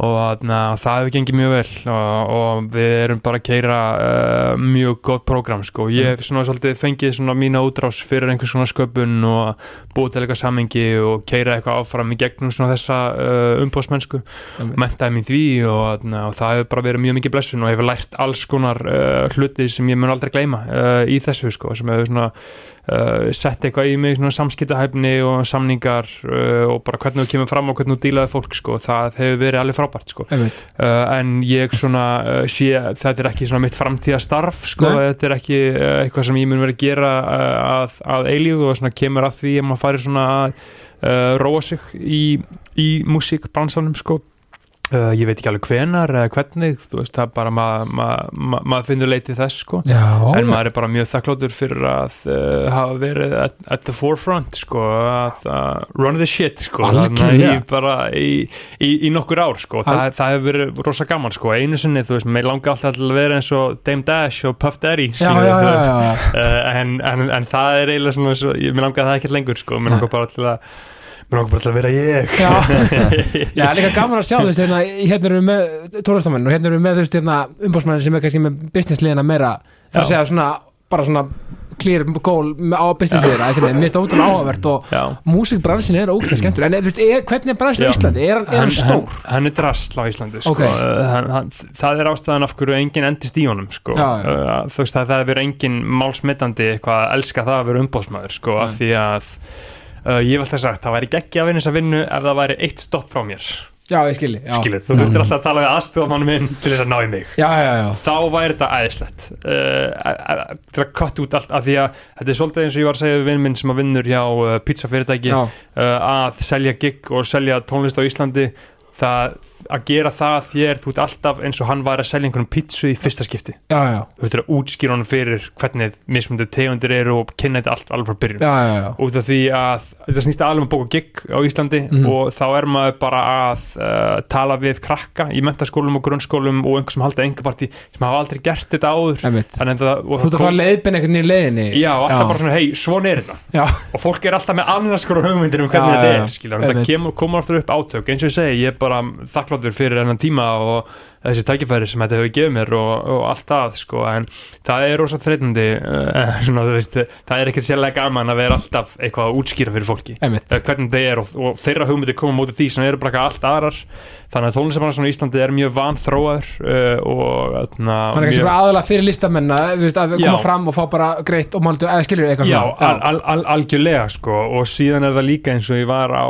og na, það hefur gengið mjög vel. Og, og við erum bara að keira uh, mjög gott prógram sko. Ég hef svona svolítið fengið svona mína útrás fyrir einhvers svona sköpun og búið til eitthvað samengi og keira eitthvað áfram í gegnum svona þessa uh, umbóðsmennsku Einmitt. mentaði mín því og, na, og það hefur bara verið mjög mikið blessun og hefur lært alls konar uh, hluti sem ég mun aldrei gleyma uh, í þessu sko, sem hefur svona uh, sett eitthvað í mig, samskiptahæfni og samningar uh, og bara hvernig þú kemur fram og hvernig þú dílaði fólk sko, það hefur verið alveg frábært sko. Uh, en ég svona sé, þetta er ekki svona mitt framtíðastarf sko, þetta er ekki eitthvað sem ég mun verið að gera að, að eilífu og svona kemur að því að maður fari svona að róa sig í, í músíkbransanum sko Uh, ég veit ekki alveg hvenar eða hvernig þú veist, það er bara maður ma, ma, maður finnur leitið þess sko. Já, en maður er bara mjög þakkláttur fyrir að uh, hafa verið at, at the forefront sko, að uh, run the shit sko, Algjörlega. þarna í, bara í, í, í nokkur ár sko, það, það hefur verið rosa gaman sko, einu sinni, þú veist, mér langar alltaf að vera eins og Dame Dash og Puff Daddy já, já, já. Uh, en, en, en það er eiginlega svona, mér langar það ekkert lengur sko, mér langar bara til að mér bara til að vera ég Já. <laughs> Já, líka gaman að sjá þú veist, hérna, hérna erum við með tólestamenn og hérna erum við með þú veist, hérna, umbásmannin sem er kannski með businessliðina meira það segja svona, bara svona clear goal á businessliðina mér finnst það ótrúlega áhugavert og músikbransin er ótrúlega skemmtur en þú veist, er, hvernig er bransin Já. Íslandi? Er er hann stór? hann, er drasl á Íslandi sko. Ok. uh, hann, hann, það er ástæðan af hverju enginn endist í honum sko. Já, já. Uh, þú veist að það er verið enginn málsmittandi eitthvað að að að uh, ég hef alltaf sagt, það væri ekki að vinna þessa vinnu ef það væri eitt stopp frá mér. Já, ég skilji já. skilur, þú þurftir alltaf að tala við aðstofmann minn til þess að ná í mig. Já, já, já, þá væri þetta æðislegt. Uh, til að kott út allt af því að þetta er svolítið eins og ég var að segja við vinn minn sem að vinnur hjá uh, pizzafyrirtæki uh, að selja gig og selja tónlist á Íslandi það, að gera það að þér þú ert alltaf eins og hann var að selja einhvern pizzu í fyrsta skipti. Já, já, þú ert að útskýra honum fyrir hvernig mismundu tegundir eru og kynna þetta allt alveg frá byrjun. Já, út af því að þetta snýst alveg um að bóka gig á Íslandi Mhm. og þá er maður bara að uh, tala við krakka í mentaskólum og grunnskólum og einhver sem halda engapartí sem hafa aldrei gert þetta áður. Það, og Þú ert að fara leiðbinn einhvern í leiðinni. Já, alltaf bara svona, hei, svona er þetta. Og fólk er alltaf með annars konar hugmyndir um hvernig þetta er, bara þakkláttur fyrir ennan tíma og þessi tækifæri sem þetta hefur gefið mér og, og allt það, sko, en það er rosa þreytandi, uh, <laughs> svona, þú veist það er ekkert sérlega gaman að vera alltaf eitthvað að útskýra fyrir fólki, uh, hvernig það er og, og þeirra hugmyndir koma mótið því sem eru bara allt aðrar, þannig að tónlistamann í Íslandi er mjög vanþróaður uh, og þarna, Hann er kannski bara aðalega fyrir listamenn að, að koma Já. fram og fá bara greitt og máldu, eða skilur eitthvað Já, svona al, al, al, algjörlega sko og síðan er það líka eins og ég var á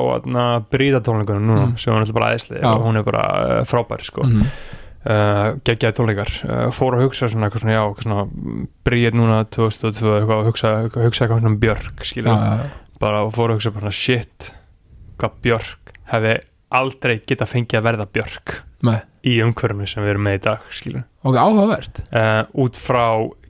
bríðatónleikunum núna Mm. sem var náttúrulega bara Já. og hún er bara frábær sko Mhm. Uh, geggjaði tónleikar uh, fór að hugsa svona eitthvað svona já eitthvað svona bríð núna 2002 eitthvað að hugsa, hugsa eitthvað um Björk já. bara fór að hugsa bara svona, shit hvað Björk hefði aldrei geta fengið að verða Björk Nei. í umhverfinu sem við erum með í dag skilur Ok, áhugavert uh, út frá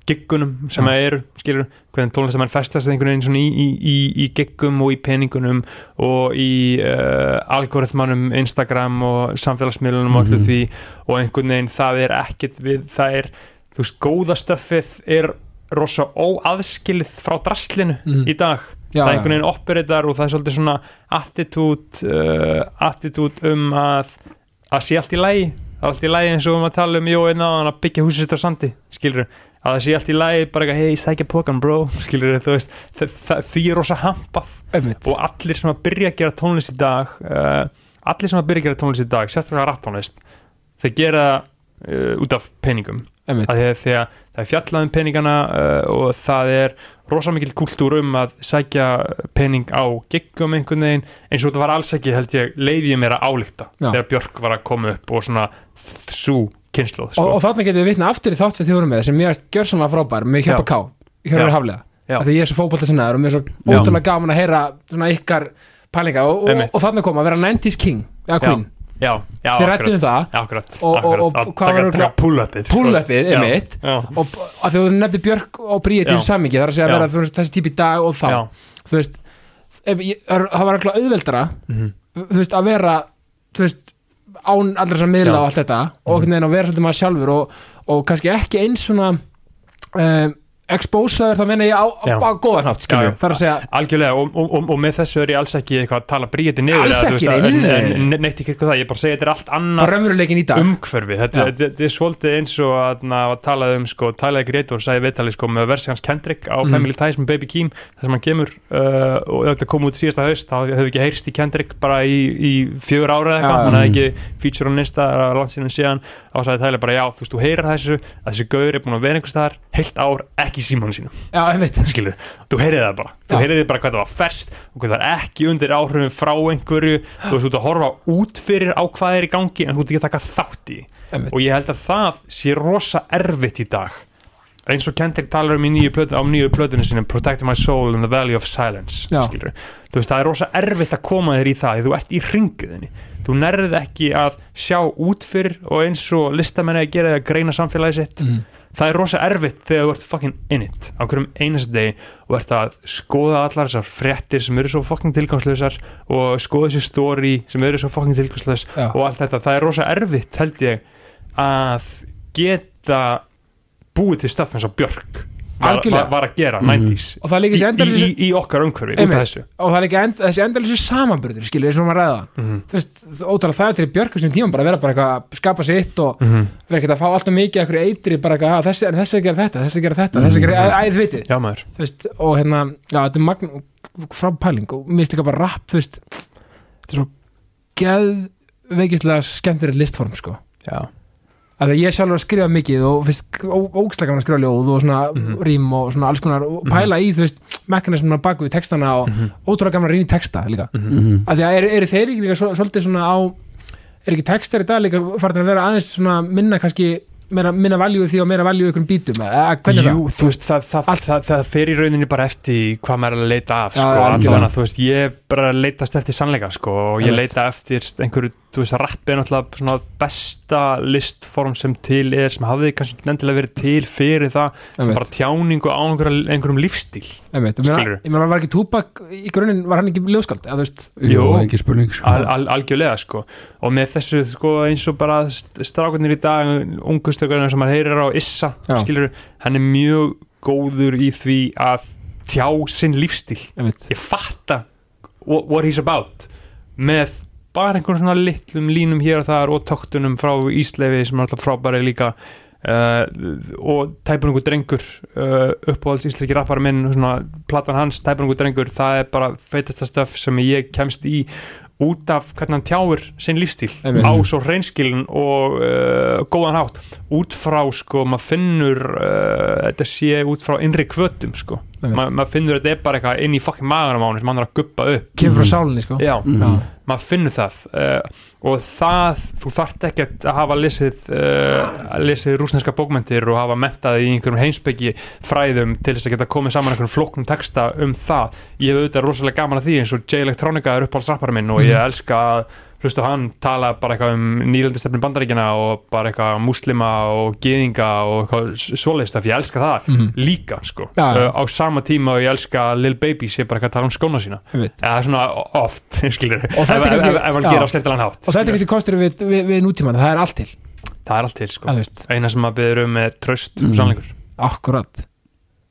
giggunum sem það eru, skilur hvernig tónlistamenn festast einhvern veginn svona í, í, í, í giggum og í peningunum og í uh, algoritmanum Instagram og samfélagsmiðlunum og Mhm. allir því og einhvern veginn það er ekkert við, það er þú veist, góða stöffið er rosa óaðskilið frá draslinu Mhm. í dag. Já, það er einhvern veginn operator og það er svolítið svona attitút uh, attitút um að að sé allt í lægi allt í lægi eins og um að tala um jó einna að byggja húsið sitt á sandi skilur að það sé allt í lægi bara eitthvað hei sækja pókan bro. <laughs> Skilur þú veist því er rosa hampað. Einmitt. Og allir sem að byrja að gera tónlist í dag uh, allir sem að byrja að gera tónlist í dag sérstaklega rattónlist þeir gera uh, út af peningum því að, að það er fjallað um peningana uh, og það er rosa mikil kultúr um að sækja pening á giggum einhvern veginn eins og þetta var alls ekki held ég leiði ég mér að álíkta þegar Björk var að koma upp og svona svo kynnslóð og, sko. og þarna getum við vitna aftur í þátt sem þið voru með sem mér gjör svona frábær með Hjöpa Já. K Hjörður. Haflega. Því ég er svo fótbolta sinnaður og mér er svo ótrúlega gaman að heyra svona ykkar pælinga. Og, og, og þarna kom að vera 90s king eða queen, já, já, Þið rædduð um það. akkurat, Og- og- og að hvað var pull-upið sko. pull-upið er mitt og að þú nefndi Björk og Já. þessu samingi þar að segja að vera þessi típ í dag og þá þú veist, það var alltaf auðveldara mhm, þú veist, að vera þú veist, án allra að miðla. Mhm. og allt þetta og veginn að vera svolítið maður sjálfur og, og kannski ekki eins svona um, expósaður þá meina ég á, á, á góðan hátt það er að algjörlega og, og, og, og með þessu er ég alls ekki eitthvað að tala bríði niður Alls ekki, veist, nei, en- nei, nei. en- en- neitt ekki eitthvað það, ég bara segja þetta er allt dag. umhverfi, þetta, þetta, þetta er svolítið eins og að, að talað um sko, talaði Gretor, sagði viðtalið sko með versi hans Kendrick á Mhm. Family Ties með Baby Keem þar sem hann kemur uh, og þetta kom út síðasta haust, þá hefur ekki heyrst í Kendrick bara í, í fjögur ára eða eitthvað, hann hefði ekki feature á Insta langt síðan síðan, þá sagði Tyler bara já, þú heyrir þessu, að þessi gaur er búin að vera einhvers staðar, heilt ár, ekki í símanu sínu já, skilur, þú heyrið það bara. Þú heyrið bara hvað það var ferst og hvað það er ekki undir áhrifum frá einhverju. Þú veist, ert að horfa út fyrir á hvað er í gangi en þú ert ekki að taka þátt í. Og ég held að það sé rosa erfitt í dag. Eins og Kendrick talar um í nýju plötu, á nýju plötunum sinni Protecting My Soul in the Valley of Silence þú veist, það er rosa erfitt að koma þér í það því þú ert í ringuðinni þú nærðið ekki að sjá út fyrir og eins og listamenni að gera að greina samfélagi sitt Mhm. það er rosa erfitt þegar þú ert fucking in it á hverjum einast degi og ert að skoða allar þessar fréttir sem eru svo fucking tilgangslösar og skoða þessi story sem eru svo fucking tilgangslös Já. og allt þetta, það er rosa erfitt held ég að geta búið til stöff eins og Björk var, var, var að gera Mhm. 90s og það er líka í, þessi í, endalisi í, okkar umhverfi og það er líka end, þessi endalisi samanburður skilur, eins og maður ræða. Mhm. þú veist, ótrúlega það er til Björk þessum tíma bara að vera bara eitthvað að skapa sitt og Mhm. vera ekkert að fá alltaf mikið af einhverju eitri bara eitthvað, að þessi, er að gera þetta, þessi er að gera þetta þessi er að gera, æ, æ, þið vitið. Já maður. Þú veist, og hérna, já, þetta er magn frá pæling og mér finnst líka bara rap þú veist, þetta er svo geðveikislega skemmtir listform, sko. Já, að ég sjálfur að skrifa mikið og finnst ógslega gaman að skrifa ljóð og svona Mhm. rím og svona alls konar og pæla í, þú veist, mekanismuna baku í textana og Mhm. ótrúlega gaman að rýna í texta líka Mhm. Mhm. að því að eru er þeir ekki líka svo- svolítið svona á er ekki textar í dag líka farin að vera aðeins svona minna kannski meira, minna valjú því og meira valjú einhverjum bítum Jú, þú veist, það, það, það, það fer í rauninni bara eftir hvað maður er að leita af, sko, já, algjörlega. allavega, þú veist, ég bara leitast eftir sannleika, sko, og ég leita eftir einhverju, þú veist, rappi er náttúrulega svona besta listform sem til er, sem hafði kannski ekki endilega verið til fyrir það, bara tjáningu á einhverjum, einhverjum lífstíl, ég meina var ekki Tupac í grunninn, var hann ekki veist, Jú, Jú. ekki spurning sko. al, al, algjörlega, sko, og með þessu, sko, eins og bara strákunir í dag, ungustökurinn sem maður heyrir á Issa, Já. skilur, hann er mjög góður í því að tjá sinn lífstíl ég fatta what, what he's about með bara einhvern svona litlum línum hér og þar og töktunum frá Ísleifi sem er alltaf frábæri líka uh, og tæpunungu drengur uh, uppáhalds íslenski rappari minn svona, platan hans, tæpunungu drengur það er bara feitasta stöf sem ég kemst í út af hvernig hann tjáir sinn lífstíl Einmitt. á svo reynskilin og uh, góðan hátt út frá sko, maður finnur uh, þetta sé út frá innri kvötum sko. Ma, maður finnur að þetta er bara eitthvað inn í fucking maganum á hann sem hann er að guppa upp. Kemur frá sálinni sko. Já, Mhm. maður finnur það uh, og það, þú þarft ekkert að hafa lesið uh, lesið rúsneska bókmentir og hafa mentað í einhverjum heimsbyggi fræðum til þess að geta komið saman einhverjum flóknum texta um það. Ég hef auðvitað rosalega gaman að því eins og J Electronica er uppáhaldsrappari minn og ég elska að hlusta hann tala bara eitthvað um nýlandistefni bandaríkina og bara eitthvað muslima og geðinga og svoleiðist af ég elska það Mhm. líka sko. Já. uh, á sama tíma og ég elska að Lil Baby sé bara eitthvað að tala um skóna sína. Eða svona oft <laughs> skilur ef, er hann já. gera á skemmtilegan hátt og þetta er kannski kostur við, við, við nútíman það er allt til, það er allt til sko. Að eina sem maður byrður um er tröst Mm. og sannleikur. Akkurat,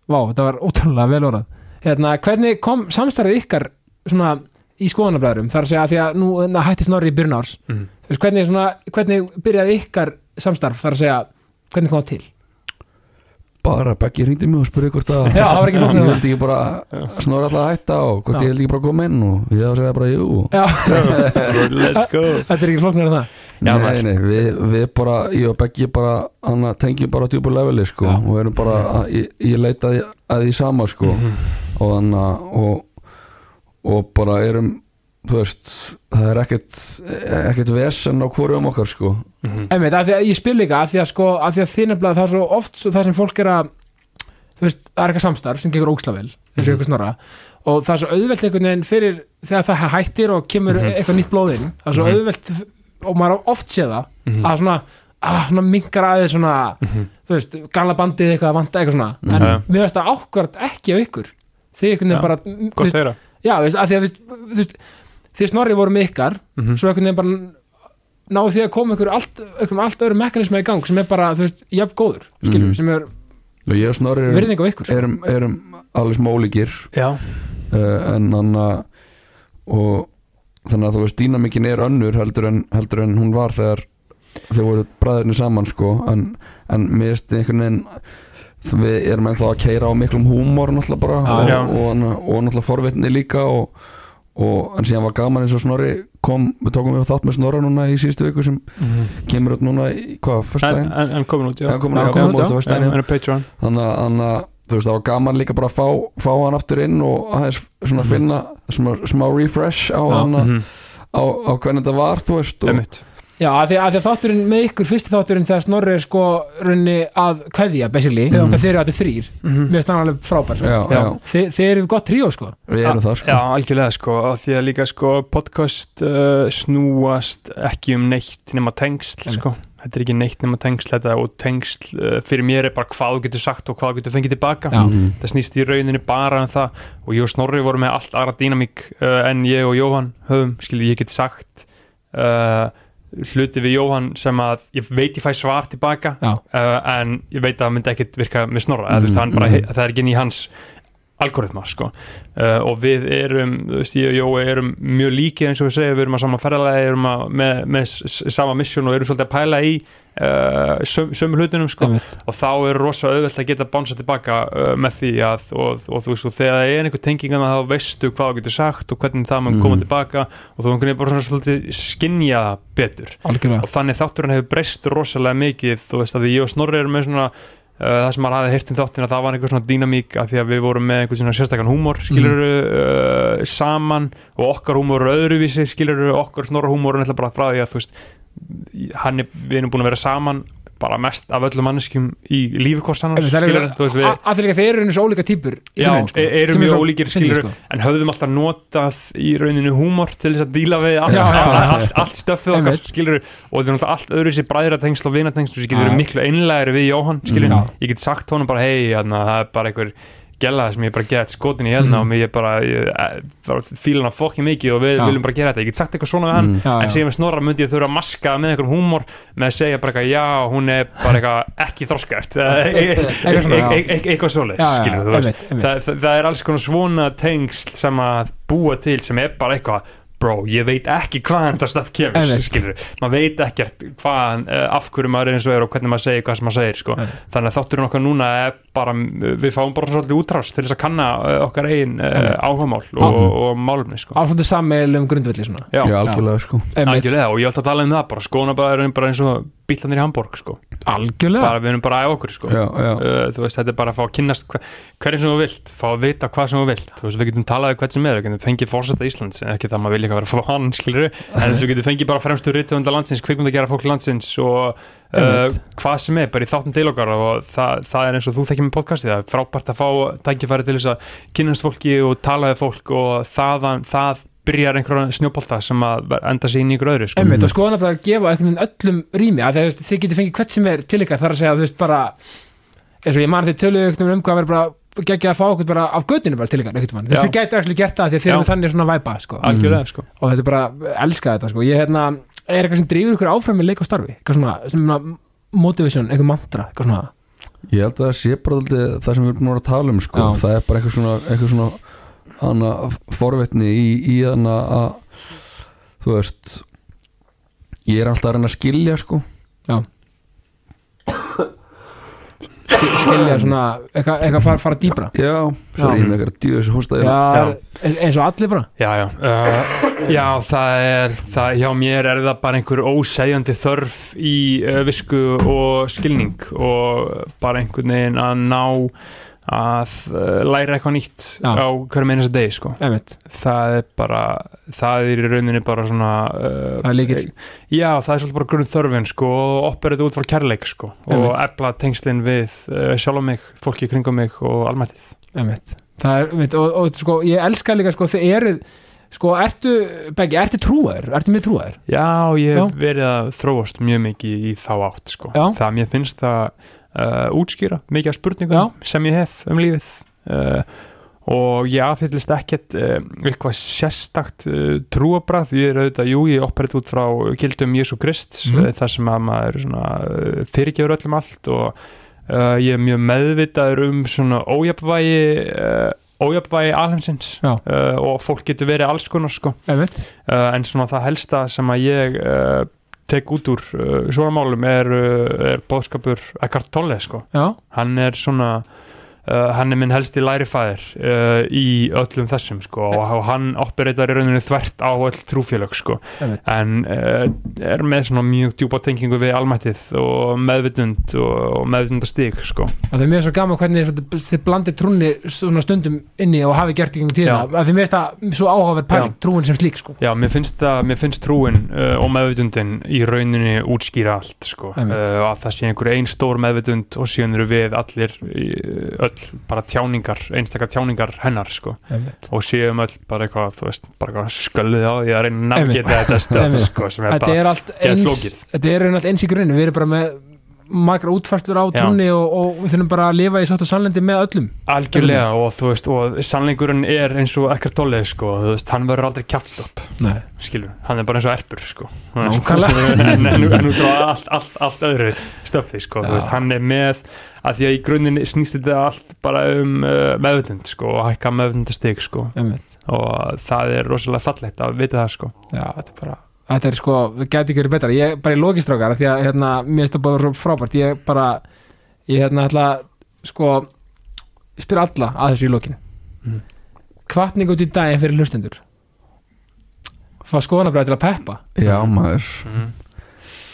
vá, þetta var ótrúlega vel orðað. Hérna, hvernig kom samstarfið ykkar svona í skoðanabræðurum þar að segja að því að nú na, hætti Snorri í byrjun árs. Mhm. þú veist, hvernig, svona, hvernig byrjaði ykkar samstarf þar að segja, hvernig kom það til? Bara Beggi hringdi mig og spurði hvort að Já, ég vildi ekki bara snora alltaf að hætta og hvort Já. ég vildi ekki bara koma inn og ég þá segja bara jú. Já, let's go. <laughs> Þetta er ekki flóknar en það. Já, nei, nei, við, við bara, ég og Beggi bara hann tengjum bara á djúpur leveli sko. Og erum bara, að, ég, ég leita að, að því sama sko. Og þannig að og, bara erum þú veist, það er ekkert ekkert vesen á hvorum okkar sko Mhm. Einmitt, af því að ég spil líka, af því að sko af því að þið nefnilega það er svo oft svo það sem fólk er að þú veist, það er eitthvað samstarf sem gengur ógslavel eins og Mhm. eitthvað snorra og það er svo auðvelt einhvern veginn fyrir þegar það hættir og kemur Mhm. eitthvað nýtt blóðinn það er svo Mhm. auðvelt og maður oft séð það Mhm. að svona, að svona minkar aðeins svona, Mhm. þú veist, gamla bandið eitthvað að vanta eitthvað svona, Mhm. en Já. mér veist það ákvart ekki af ykkur þið einhvern veginn Já. bara já, þú veist, að því að þú veist, þú veist, þið snorri voru með ykkar Mhm. svo einhvern veginn bara náðu því að koma einhver allt, einhver allt öðru mekanismi í gang sem er bara, þú veist, jafn góður skilur, Mhm. sem er og ég og Snorri erum, virðing á ykkur erum, erum alveg smá ólíkir Já, uh, en hann að og þannig að þú veist dýnamíkin er önnur heldur en, heldur en hún var þegar þau voru bræðirni saman sko en, en mér veist einhvern veginn við erum ennþá að keira á miklum húmor náttúrulega bara Já. og, og, og, náttúrulega forvitni líka og, og en síðan var gaman eins og Snorri kom, við tókum við þátt með Snorra núna í síðustu viku sem kemur út núna í hvað, fyrsta en, en, en komin út, já Já, komin, út, já. En er Patreon þannig að, þú veist það var gaman líka bara að fá, fá hann aftur inn og aðeins svona Mhm. finna smá, smá refresh á, Já. hana, Mhm. á, á hvernig þetta var þú veist og. Já, af því, af því að þátturinn með ykkur, fyrsti þátturinn þegar Snorri er sko runni að kveðja, basically, þegar þeir eru allir þrýr Mhm. mér finnst hann alveg frábær sko. já, Já. já, Þi, þeir eru gott tríó sko við erum það sko Já, algjörlega sko, af því að líka sko podcast uh, snúast ekki um neitt nema tengsl sko, þetta er ekki neitt nema tengsl þetta og tengsl uh, fyrir mér er bara hvað þú getur sagt og hvað þú getur fengið tilbaka Já. Mhm. það snýst í rauninni bara um það og ég og Snorri vorum með allt aðra dýnamík uh, en ég og Jóhann höfum skilur ég get sagt uh, hluti við Jóhann sem að ég veit ég fæ svar tilbaka uh, en ég veit að það myndi ekkit virka með Snorra mm, mhm. það er ekki inn í hans algoritma sko. uh, og við erum þú veist, ég og Jói erum mjög líkir eins og við segjum, við erum að sama ferðalagi erum að, með, með sama mission og erum svolítið að pæla í uh, söm, sömu hlutunum sko og þá er rosa auðvelt að geta bánsa tilbaka uh, með því að og, og þú veist og þegar það er einhver tengingana þá veistu hvað þú getur sagt og hvernig það mun Mhm. koma tilbaka og þú veginn bara svolítið skinja það betur Algjörlega og þannig þátturinn hefur breyst rosalega mikið þú veist að ég og Snorri erum með svona það sem maður hafði heyrt um þáttin að það var einhver svona dýnamík að því að við vorum með einhver svona sérstakann húmor skilur uh, saman og okkar húmor öðruvísi skilur okkar Snorra húmor er náttúrulega bara frá því að þú veist hann er, við erum búin að vera saman bara mest af öllum manneskjum í skilur, a- Að þeir eru eins og ólíka grunninn, sko, e- erum sem er mjög ólíkir, skilurðu. sko. en höfðum alltaf notað í rauninu húmor til þess að díla við allt, stöffið okkar skilur, og þetta er náttúrulega allt öðru sér bræðratengsl og vinatengsl og Já. getur miklu einlægri við Jóhann skilur, ég get sagt honum bara hei, hérna, það er bara einhver gæla sem ég bara get skotin í hérna Mhm. og mér bara, ég, e, bara fíla hana fokki mikið og við Já. viljum bara gera þetta ég get sagt eitthvað svona við hann Mm. Já, en síðan með snorra myndi ég þurfa að maska með einhverjum húmor með að segja bara eitthvað já, hún er bara eitthvað ekki <laughs> e- Eitthvað e- e- það, það, það er alls konar svona tengsl sem að búa til sem er bara eitthvað bro, ég veit ekki hvaðan þetta staf kemur skilur, maður veit ekkert hvaðan, uh, af hverju maður er eins og er og hvernig maður segir hvað sem maður segir sko. Einmitt. þannig að þátturinn okkar núna er bara, við fáum bara svolítið útrás til þess að kanna uh, okkar eigin uh, Einmitt. áhugamál og, og, og málumni sko. Svona sammeilum grundvelli svona já, já, algjörlega sko algjörlega og ég ætla að tala um það bara skónabæður er bara eins og bílanir í Hamburg sko. Algjörlega. Bara, við erum bara að okkur sko. já, já, Uh, þú veist, þetta er bara að fá að kynnast hver, hverjum sem þú vilt, fá að vita hvað sem þú vilt. Þú veist, við getum talað um hvert sem er, við getum fengið fórseta Íslands, ekki það að maður vilja eitthvað vera að fá hann, <laughs> skilur en þú getum fengið bara fremstu rithöfunda landsins, kvikmund að gera fólk landsins og uh, hvað sem er, bara í þáttum til okkar og það, það er eins og þú þekkir með podcastið, það er frábært að fá tækifæri til þess að kynnast fólki og tala við fólk og þaðan, það byrjar einhverja snjóbolta sem að enda sér inn í ykkur öðru sko. Einmitt, og skoðan að gefa einhvern veginn öllum rými að þeir, þið getið fengið hvert sem er til ykkar þar að segja, þú veist, bara eins og ég man því töluðu einhvern veginn um hvað verður bara geggja að fá okkur bara af göttinu bara til ykkar veist, Já. þið gætu ekki gert það því að þið Já. erum þannig svona væpa, sko algjörlega sko. og þetta er bara, elska þetta, sko ég, hérna, er eitthvað sem drífur ykkur áfram með leik og starfi eitthvað svona, svona motivation, eitthvað mantra, eitthvað svona ég held að það sé bara það sem við erum að tala um sko það er bara eitthvað svona, eitthvað svona hana, forvetni í, í hana að þú veist ég er alltaf að reyna að skilja sko. Sk- skilja svona, eitthvað, eitthvað fara, fara dýbra já, svo Já. er ég með eitthvað já, Já. eins og allir bara. Já, já, uh, já, það er, það, hjá mér er það bara einhver ósegjandi þörf í uh, visku og skilning og bara einhvern veginn að ná að uh, læra eitthvað nýtt Já. á hverjum einasta degi, sko. einmitt, Það er bara, það er í rauninni bara svona... Uh, það er líkil Já, það er svolítið bara grunn þörfin, sko, og operið út frá kærleik, sko, og Einmitt. efla tengslinn við uh, sjálf mig, fólki í kringum mig og almættið. einmitt, það er, einmitt, og, og sko, ég elska líka, sko, þið eruð sko, ertu, Beggi, ertu trúaður ertu mjög trúaður? Já, ég Já. hef verið að þróast mjög mikið í þá átt sko. Já. það mér finnst það uh, útskýra mikið af spurningum sem ég hef um lífið. Uh, og ég aðfyllist ekkert uh, eitthvað sérstakt uh, trúabrað, ég er auðvitað, jú, ég opperið út frá kildum Jésu Krist mm. þar sem að maður svona, uh, fyrirgefur öllum allt og uh, ég er mjög meðvitaður um svona ójafnvægi uh, ójafnvægi alheimsins Já. uh, og fólk getur verið alls konar sko. Uh, en svona það helsta sem að ég uh, tek út úr uh, svona málum er, uh, er bóðskapur Eckhart Tolle sko. Hann er svona uh, hann er minn helsti lærifæðir uh, í öllum þessum sko og, hann opereitar í rauninu þvert á öll trúfélög sko. En uh, er með mjög djúpa tengingu við almættið og meðvitund og, og meðvitundastík sko. Það er mér svo gaman hvernig þið blandið trúnni svona stundum inni og hafi gert í gengum tíðina. Að því mér finnst það svo áhugaverð pæling, trúin sem slík sko. Já, mér finnst, það, mér finnst trúin og meðvitundin í rauninni útskýra allt sko. að það sé einhver ein stór meðvitund og síðan eru við allir í, öll bara tjáningar, einstakar tjáningar hennar sko. Einmitt. og séum öll bara eitthvað, þú veist, bara eitthvað skölluð á því að reyna að navigeta þetta stöð sko, sem er bara, eins flókið. Þetta er allt eins í grunni, við erum bara með margra útfærslur á Já. trúnni og, og við þurfum bara að lifa í sátt og sannlendi með öllum. Algjörlega og þú veist, og sannleikurinn er eins og ekkert tollið, sko, þú veist, hann verður aldrei kjáttstopp, Nei. skilur, hann er bara eins og erpur, sko. <laughs> En, út á allt, allt, allt öðru stöfi, sko, veist, hann er með að því að í grunninn snýst þetta allt bara um uh, meðvutund, sko, og hækka meðvutundastig, sko, Einmitt. og það er rosalega fallegt að vita það, sko. Já, þetta er bara Þetta er sko, það gæti ekki verið betra. Ég bara í logistrákar því að hérna, mér finnst það bara svo frábært. Ég bara, ég hérna ætla sko spyr alla að þessu í lokin. Mm. Hvatning út í daginn fyrir hlustendur? Fá skoðanabræði til að peppa? Já maður. Mm.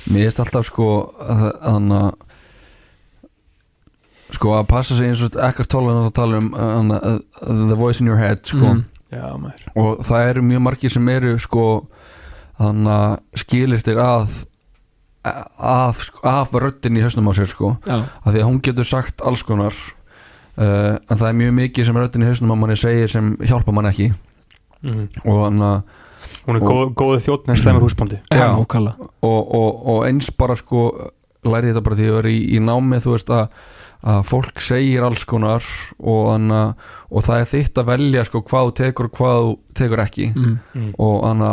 Mér finnst alltaf sko þannig að sko að passa sig eins og ekkert tólan að tala um hana, uh, the voice in your head sko. Mhm. Já, maður. Og það eru mjög margir sem eru sko þannig að skilistir að af, sko, af röddin í höstum á sér sko. Já, af því að hún getur sagt alls konar uh, en það er mjög mikið sem röddin í höstum á manni segir sem hjálpa mann ekki. Mm. og þannig að Hún er Og- góð, góð þjóttn en slemur húsbóndi. Já, og, og, og eins bara sko læri þetta bara því að ég var í, í námi þú veist að, að fólk segir alls konar og, anna, og það er þitt að velja sko hvað þú tekur og hvað þú tekur ekki. Mm. mm. og anna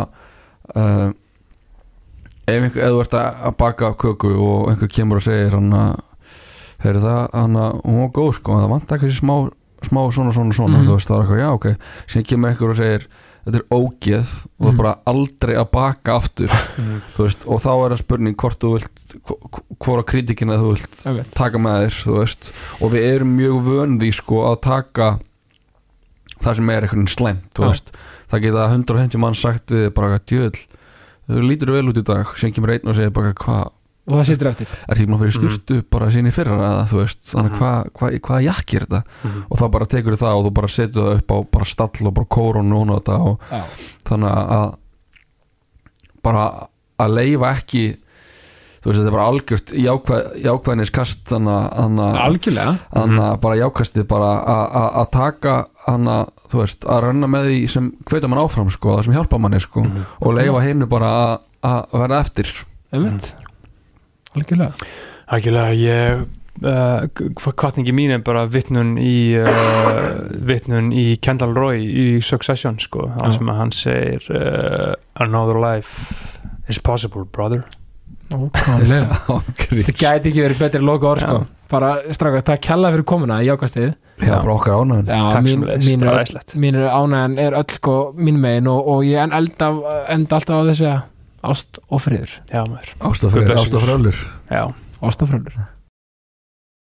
uh, ef, þú ert að baka köku og einhver kemur og segir hann að heyrðu það, hann að hún var góð sko, það vant ekki smá, smá svona svona svona, þú veist það er eitthvað, já ok. Síðan kemur einhver og segir þetta er ógeð og það Mhm. er bara aldrei að baka aftur. Mm. veist, og þá er það spurning hvort þú vilt hvora kritikina þú vilt Einmitt. taka með þér, veist. Og við erum mjög vöndi sko að taka það sem er einhvern slæmt, veist það geta 150 mann sagt við bara djöðl, þú lítur vel út í dag. Sem kemur einn og segir bara hvað Og það sýttir eftir. Er því að fyrir sturtu bara sín í fyrra eða þú veist, þannig hvað hva, hva jakki er þetta? Mm. og þá bara tekur það og þú bara setur það upp á bara stall og bara kórun og þetta og Já, þannig að bara að leifa ekki þú veist þetta er bara algjört jákvæð, jákvæðnis kast þannig að- algjörlega. þannig að bara jákastið bara að- að að taka hann að þú veist að renna með því sem hveita mann áfram sko, það sem hjálpa manni sko Mm. og leifa hennu bara að- að verða eftir. Einmitt. Algjörlega. Ægilega, ég uh, kvartningi mín er bara vitnun í uh, vitnun í Kendall Roy í Succession sko, það sem að hann segir uh, another life is possible brother <laughs> Það gæti ekki verið betri loka orð sko. Bara straka, það kella fyrir komuna í jákastið já, bara okkar ánæðin Já, Takk mín, sem leist, mín, það var er, er er öll sko mín megin og, og ég en enda, enda alltaf á þessu ást og friður. Já, maður, ástafröður, Guð blessi ykkur. ástafröður já. Ást og friður